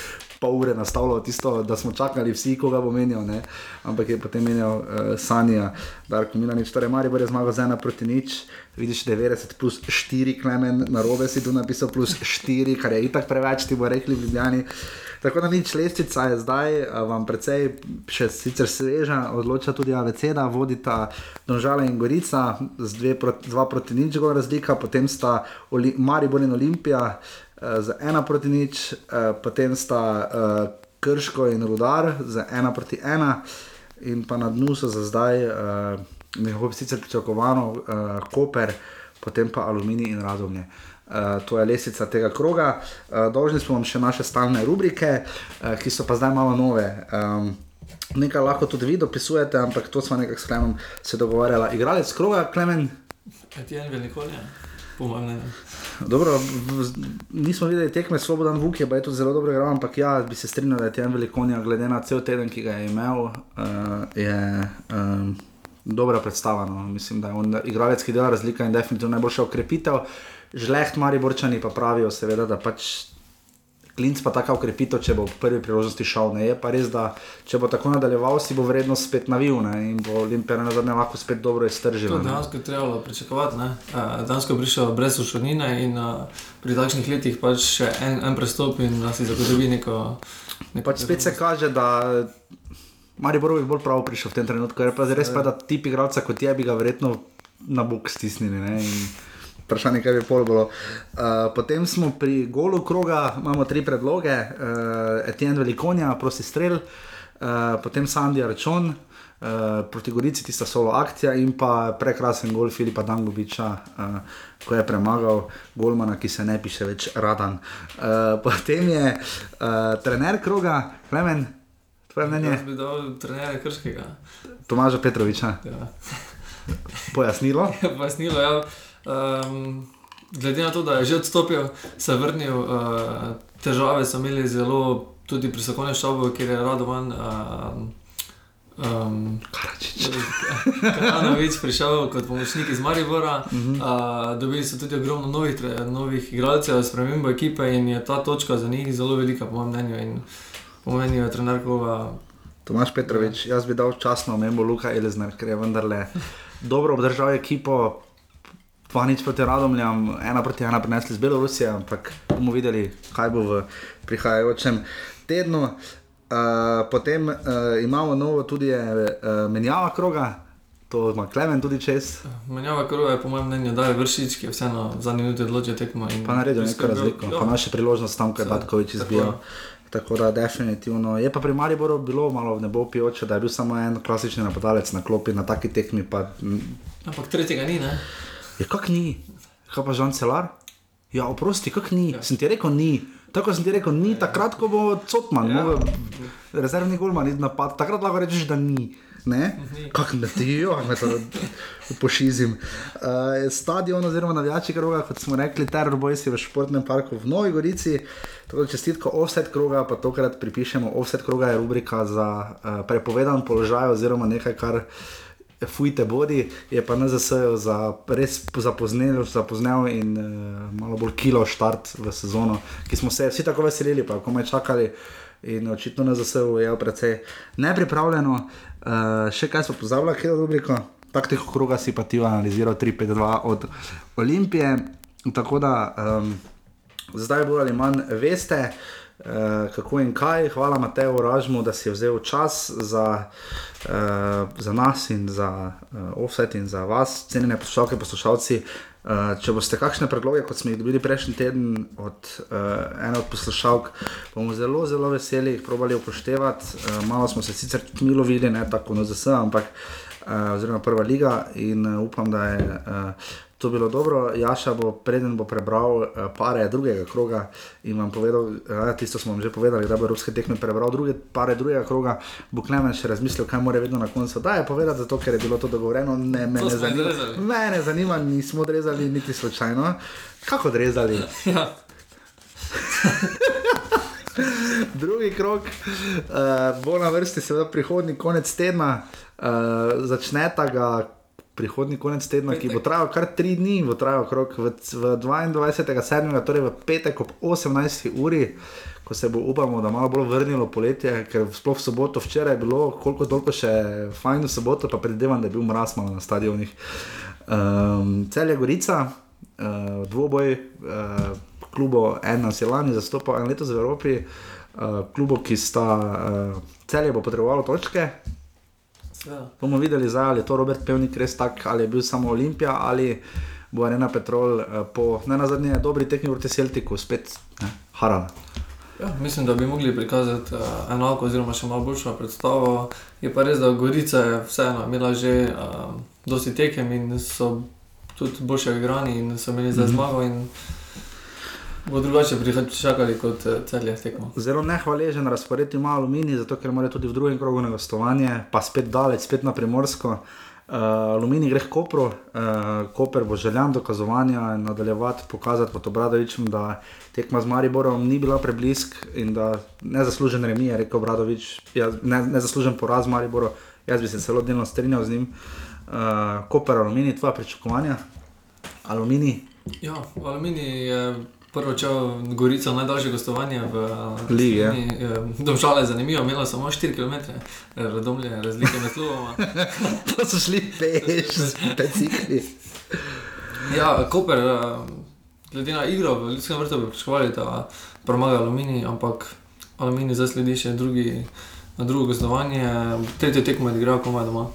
Pol ure nastavljalo tisto, da smo čakali vsi, koga bo menjal, ne? ampak je potem menjal uh, Sanja, Darko Milanič, torej Maribor je zmagal z ena proti nič, vidiš 90 plus 4 klemen, na robe si tu napisal plus 4, kar je itak preveč, ti bo rekli Ljubljani. Tako da nič lestica je zdaj, eh, vam precej še sicer sveža, odloča tudi AVC-da, vodita Donžala in Gorica z dve proti, dva proti nič gor razlika, potem sta Oli, Maribor in Olimpija uh, z ena proti nič, uh, potem sta uh, Krško in Rudar z ena proti ena in pa na dnu so za zdaj, uh, nekako bi sicer pričakovano, Koper, potem pa Aluminij in Radomlje. Uh, to je lesica tega kroga. Uh, dolžni smo vam še naše stalne rubrike, uh, ki so pa zdaj malo nove. Um, nekaj lahko tudi vi dopisujete, ampak to smo nekako s Klemenom se dogovarjali. Igralec kroga, Klemen. Etienne Velikonja, po mojem mnenju. Dobro, nismo videli tekme, Slobodan Vuk je, je tudi zelo dobro igral, ampak ja, bi se strinjal, da je Tijan Velikonja, glede na cel teden, ki ga je imel, uh, je um, dobra predstava. No. Mislim, da je on igralec, ki dela razlika in definitivno najboljša okrepitev. Žleht Mariborčani pa pravijo, seveda, da pač Klinc pa taka ukrepitev, če bo v prvi priložnosti šel. Ne. Je pa res, da če bo tako nadaljeval, si bo vrednost spet navil ne. in bo Olimpija na zadnje lahko spet dobro To iztržila. je dejansko trebalo pričakovati. ne. Dejansko je prišel brez ušodnine in pri takšnih letih pač še en, en prestop in da si zagotovi neko. neko Pač spet se kaže, da Maribor bi bolj prav prišel v tem trenutku, ker pa res pa, da tip igralca kot je, bi ga verjetno na bok stisnili. Ne? In Vprašanje, kaj bi pol bilo. Uh, potem smo pri golu kroga, imamo tri predloge, uh, Etienne Velikonja, prosti strel, uh, potem Sandy Arčon, uh, proti Gorici tista solo akcija in pa prekrasen gol Filipa Dangoviča, uh, ko je premagal Golmana, ki se ne piše več Radan. Uh, potem je uh, trener kroga, Klemen, tvoje mnenje, Jaz bi dal trenerja Krškega. Tomaža Petroviča, Ja. pojasnilo. Pojasnilo, ja. Um, glede na to, da je že odstopil, se vrnil, uh, težave so imeli zelo tudi pri Sokone šovu, kjer je Radovan. Um, um, Karačič. Kajanovič prišel kot pomočnik iz Maribora, uh -huh. uh, dobili so tudi ogromno novih, tre- novih igralcev, spremembo ekipe in je ta točka za njih zelo velika, po mojem mnenju. In po mnenju trenerkova. Tomaš Petrovič, jaz bi dal časno omembo Luka Elizner, ker je vendarle dobro obdržal ekipo. Pa nič proti Radomljam, ena proti ena prinesli z Belorusije, ampak bomo videli, kaj bo v prihajajočem tednu. Uh, potem uh, imamo novo tudi je, uh, menjava kroga, to ima Klemen tudi čez, Menjava krova je po mojem mnenju, da je vršič, ki je vseeno v zadnji minuti odločil tekmo. in pa naredil priskrbel- razliko, Ja. pa naša priložnost tam, Seveda, Batkovič je. Tako da, definitivno. Je pa pri Mariboru bilo malo v nebo pijoče, da je bil samo en klasični napadalec na klopi na taki tekmi. Pa, Ampak tretjega ni, ne? Je kak ni, kaj pa Žan Celar? Ja, oprosti, kak ni. Ja. Sem ti rekel, ni. Tako sem ti rekel, ni takrat, ko bo Cotman, Ja. ja. rezervni golman, id napad, takrat lahko rečeš, da ni. Ne? Kak me ti, jo, me to pošizim. Uh, stadion oziroma navijači kroga, kot smo rekli, Terror Boys je v športnem parku v Novi Gorici. Tako da čestitko offset kroga, pa tokrat pripišemo offset kroga je rubrika za uh, prepovedan položaj oziroma nekaj, kar fujte bodi, je pa NZS za res zapoznel, zapoznel in uh, malo bolj kilo štart v sezono, ki smo se vsi tako veselili, pa komaj čakali. In očitno na ZSU je precej nepripravljeno. Uh, še kaj smo pozabili, kaj je rubriko? Taktiko kroga si pa ti analiziral 3-5-2 od Olimpije. Tako da um, zdaj bolj ali manj veste, uh, kako in kaj. Hvala Mateju Ražmu, da si vzel čas za, uh, za nas in za uh, offset in za vas, cenjene poslušalke, poslušalci. Uh, če boste kakšne predloge, kot smo jih dobili prejšnji teden od uh, ene od poslušalk, bomo zelo, zelo veseli jih probali upoštevati. Uh, malo smo se sicer tudi mi lovili, ne tako na ZS, ampak uh, oziroma prva liga in uh, upam, da je uh, to bilo dobro. Jaša bo, preden bo prebral uh, pare drugega kroga in vam povedal, uh, tisto smo vam že povedali, da bo evropske tekme prebral druge pare drugega kroga, bo Klemen še razmislil, kaj mora vedno na koncu. Da je povedati, zato ker je bilo to dogovoreno, ne me To ne zanima. odrezali. Mene zanima, nismo odrezali niti slučajno. Kako odrezali? Ja. Drugi krok uh, bo na vrsti, seveda, prihodnji konec tedna. Uh, začneta ga prihodnji konec tedna, ki bo trajal kar tri dni, bo trajal krok v, v 22.7., torej v petek ob 18. uri. Ko se bo upamo, da malo bolj vrnilo poletje, ker sploh v soboto včeraj je bilo, koliko toliko še fajn v soboto, pa predvidevam, da je bil mraz malo na stadionih. Um, Cel je Gorica, uh, dvoboj, uh, klubov, en nas je lani zastopal, en letos v Evropi, uh, klubov, ki sta uh, celje bo potrebovalo točke. Ja. Bomo videli, zdaj, ali je to Robert Pevnik res tak, ali je bil samo Olimpija, ali bo Arena Petrol uh, po ne na zadnje dobri tekmi proti Celtiku spet ne, harala. Ja, mislim, da bi mogli prikazati uh, enako, oziroma še malo boljšo predstavo. Je pa res, da Gorica je vseeno imela že uh, dosti tekem in so tudi boljše igrani in so imeli za Mhm. zmago. Bo drugače pričakali kot uh, celje tekmo. Zelo nehvaležen razpored ima Aluminij, zato ker mora tudi v drugem krogu na gostovanje, pa spet daleč, spet na primorsko. Uh, Aluminij gre k Kopru, uh, Koper bo željan dokazovanja in nadaljevati, pokazati pod Obradovičem, da tekma z Mariborom ni bila preblisk in da nezaslužen remi, je rekel Obradovič, jaz, ne, nezaslužen poraz Mariboru, jaz bi se celo delno strinjal z njim. Uh, Koper, Aluminij, tvoja pričakovanja? Aluminij, Ja, v Aluminiji je prvo čel Gorica najdaljše gostovanje v Ligi, ja. Eh, Domžale je zanimivo, imela samo 4 km, radomlje razlike med kluboma. to so šli peš, specifiki. Ja, Koper, eh, glede na igro v Ljudskem vrtu bi pričakovali, da premaga Aluminij, ampak Aluminij zdaj sledi še drugi, drugo gostovanje, tretjo tekmo je igral komaj doma.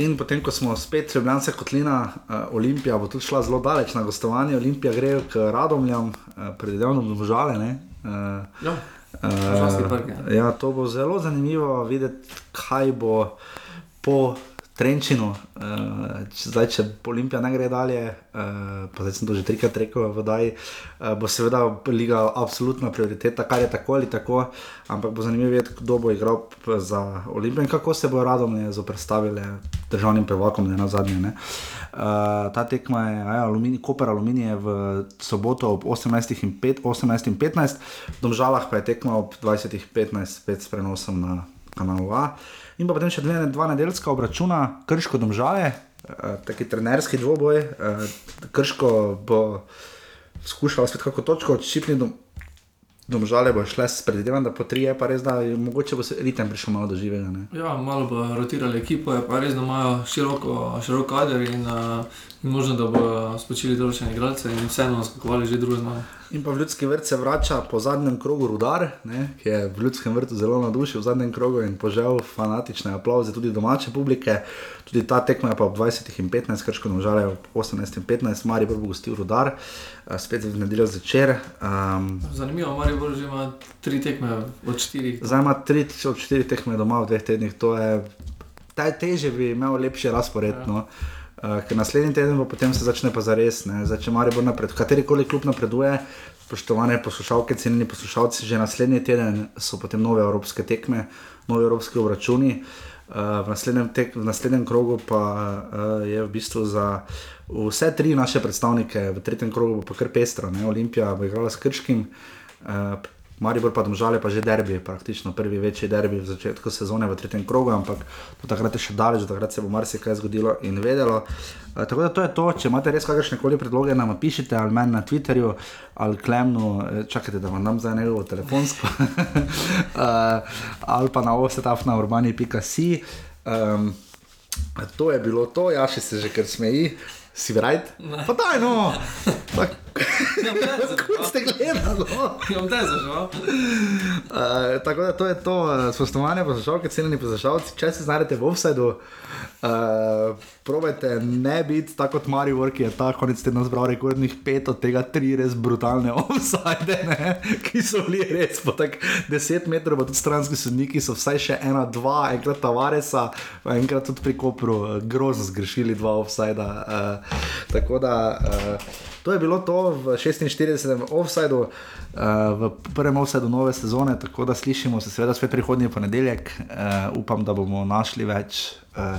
In potem, ko smo spet Ljubljana kotlina, uh, Olimpija bo tudi šla zelo daleč na gostovanje. Olimpija gre k Radomljam, uh, predvidevno bomo žale. Ne? Uh, Ja, uh, ja, to bo zelo zanimivo videti, kaj bo po Trenčinu. Uh, če, zdaj, če Olimpija ne gre dalje, uh, pa zdaj sem to že trikrat rekel, v Daji, uh, bo seveda liga absolutna prioriteta, kar je tako ali tako, ampak bo zanimivo videti, kdo bo igral za Olimpijo in kako se bodo radomne zoprstavile državnim prvakom, ne na zadnje. Ne. Uh, ta tekma je, ja, alumini, Koper Aluminij je v soboto ob 18 in, 5, 18 in 15, v Domžalah pa je tekma ob 20 in 15, spet s prenosom na kanalu A. In pa potem še dve, dva nedeljska obračuna, Krško Domžale, uh, taki trenerski dvoboj. Uh, Krško bo skušalo spet kako točko odščipniti. Dom, Domžale bo šle s predvidevanjem, da po tri je pa res, da mogoče bo se ritem prišel malo do živega. Ne? Ja, malo bo rotirali ekipo, je pa res, da imajo široko, širok kader in, uh, in možno, da bodo spočili določene igralce in vseeno skakovali že drugo zmago. In pa v ljudski vrt se vrača po zadnjem krogu Rudar, ne, ki je v ljudskem vrtu zelo navdušil v zadnjem krogu in požel fanatične aplauze tudi domače publike. Tudi ta tekma je pa ob 20 in 15, krško nožale ob 18 in 15, Mari bo gostil Rudar, eh, spet v nedeljo zvečer. Um, Zanimivo, Marijo že ima tri tekme od štirih. Zdaj ima 3 od 4 tekme doma v dveh tednih, to je taj teže bi imel lepši razpored. No. Uh, ker naslednji teden pa potem se začne pa zares. Zdaj, če Maribor napred, katerikoli klub napreduje, spoštovane poslušalke, cenjeni poslušalci, že naslednji teden so potem nove evropske tekme, nove evropske obračuni. Uh, v, naslednjem tek, v naslednjem krogu pa uh, je v bistvu za vse tri naše predstavnike, v tretjem krogu bo pa kar pestro. Olimpija bo igrala s Krškim, uh, Maribor pa domžale pa že derbi, praktično prvi večji derbi v začetku sezone v tretjem krogu, ampak do takrat je še daleč, do takrat se bo marsikaj zgodilo in vedelo. Uh, tako da to je to, če imate res kakršne koli predloge, nam pišite ali meni na Twitterju ali Klemnu, eh, čakajte, da vam dam zdaj njegovo telefonsko, uh, ali pa na osetafna urbani.si. Um, to je bilo to, ja še se že kar smeji. Si right? Pa daj no! Kot ste gledali? Imam te zažal. Uh, tako da to je to, uh, spoštovane poslušalke, cenjeni poslušalci, če se znajdete v offsetu, uh, probajte ne biti tako kot Mario, ki je ta konec tedna zbral rekordnih pet, od tega tri res brutalne offside, ne, ki so bili res po tak 10 metrov, pa tudi stranski sodniki so vsaj še ena, dva, enkrat Tavaresa, enkrat tudi pri Kopru, uh, grozno zgrešili dva offside. Uh, tako da. Uh, To je bilo to v 46. offsajdu, uh, v prvem offsajdu nove sezone, tako da slišimo se seveda spet prihodnji ponedeljek. Uh, upam, da bomo našli več uh,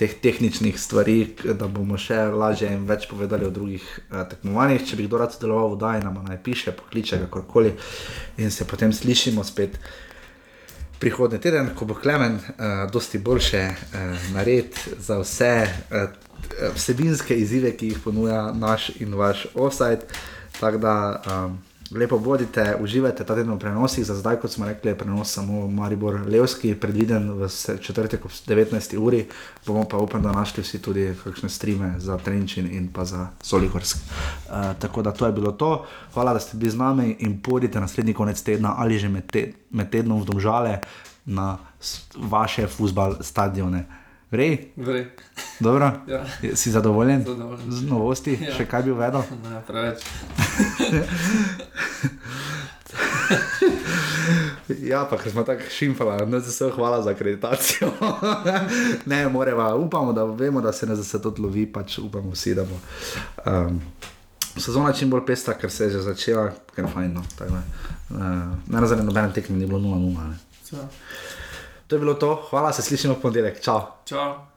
teh tehničnih stvari, da bomo še lažje in več povedali o drugih uh, tekmovanjih. Če bi kdo rad sodeloval v Dajni, nam naj piše, pokliče kakorkoli in se potem slišimo spet. Prihodnji teden, ko bo Klemen, uh, dosti boljše uh, nared za vse uh, vsebinske izzive, ki jih ponuja naš in vaš offside. Tako da um, lepo bodite, uživajte ta teden v prenosih. Za zdaj, kot smo rekli, je prenos samo Maribor Levski, predviden v četrtek ob 19. uri. Bomo pa upam, da našli vsi tudi kakšne streame za Trenčin in pa za Soligorsk. Uh, tako da to je bilo to. Hvala, da ste bili z nami in pojdite naslednji konec tedna ali že med, te, med tednom v Domžale na vaše futbal stadione. Vrej, Vrej. dobro, Ja. si zadovoljen? Zadovoljen. Z novosti, Ja. še kaj bi uvedel? Ne, preveč. Ja, pa ker smo tako šimfali, da se vse hvala za akreditacijo. ne, moreva, upamo, da vemo, da se ne zase to lovi, pač upamo vsi, da bo. Um, Sezona čim bolj pestra, ker se je že začela, ker je fajn. No, tako da, uh, na nobenem tekmi ni bilo 0-0. To je bilo to, hvala, se slišimo v ponedeljek, čau. Čau.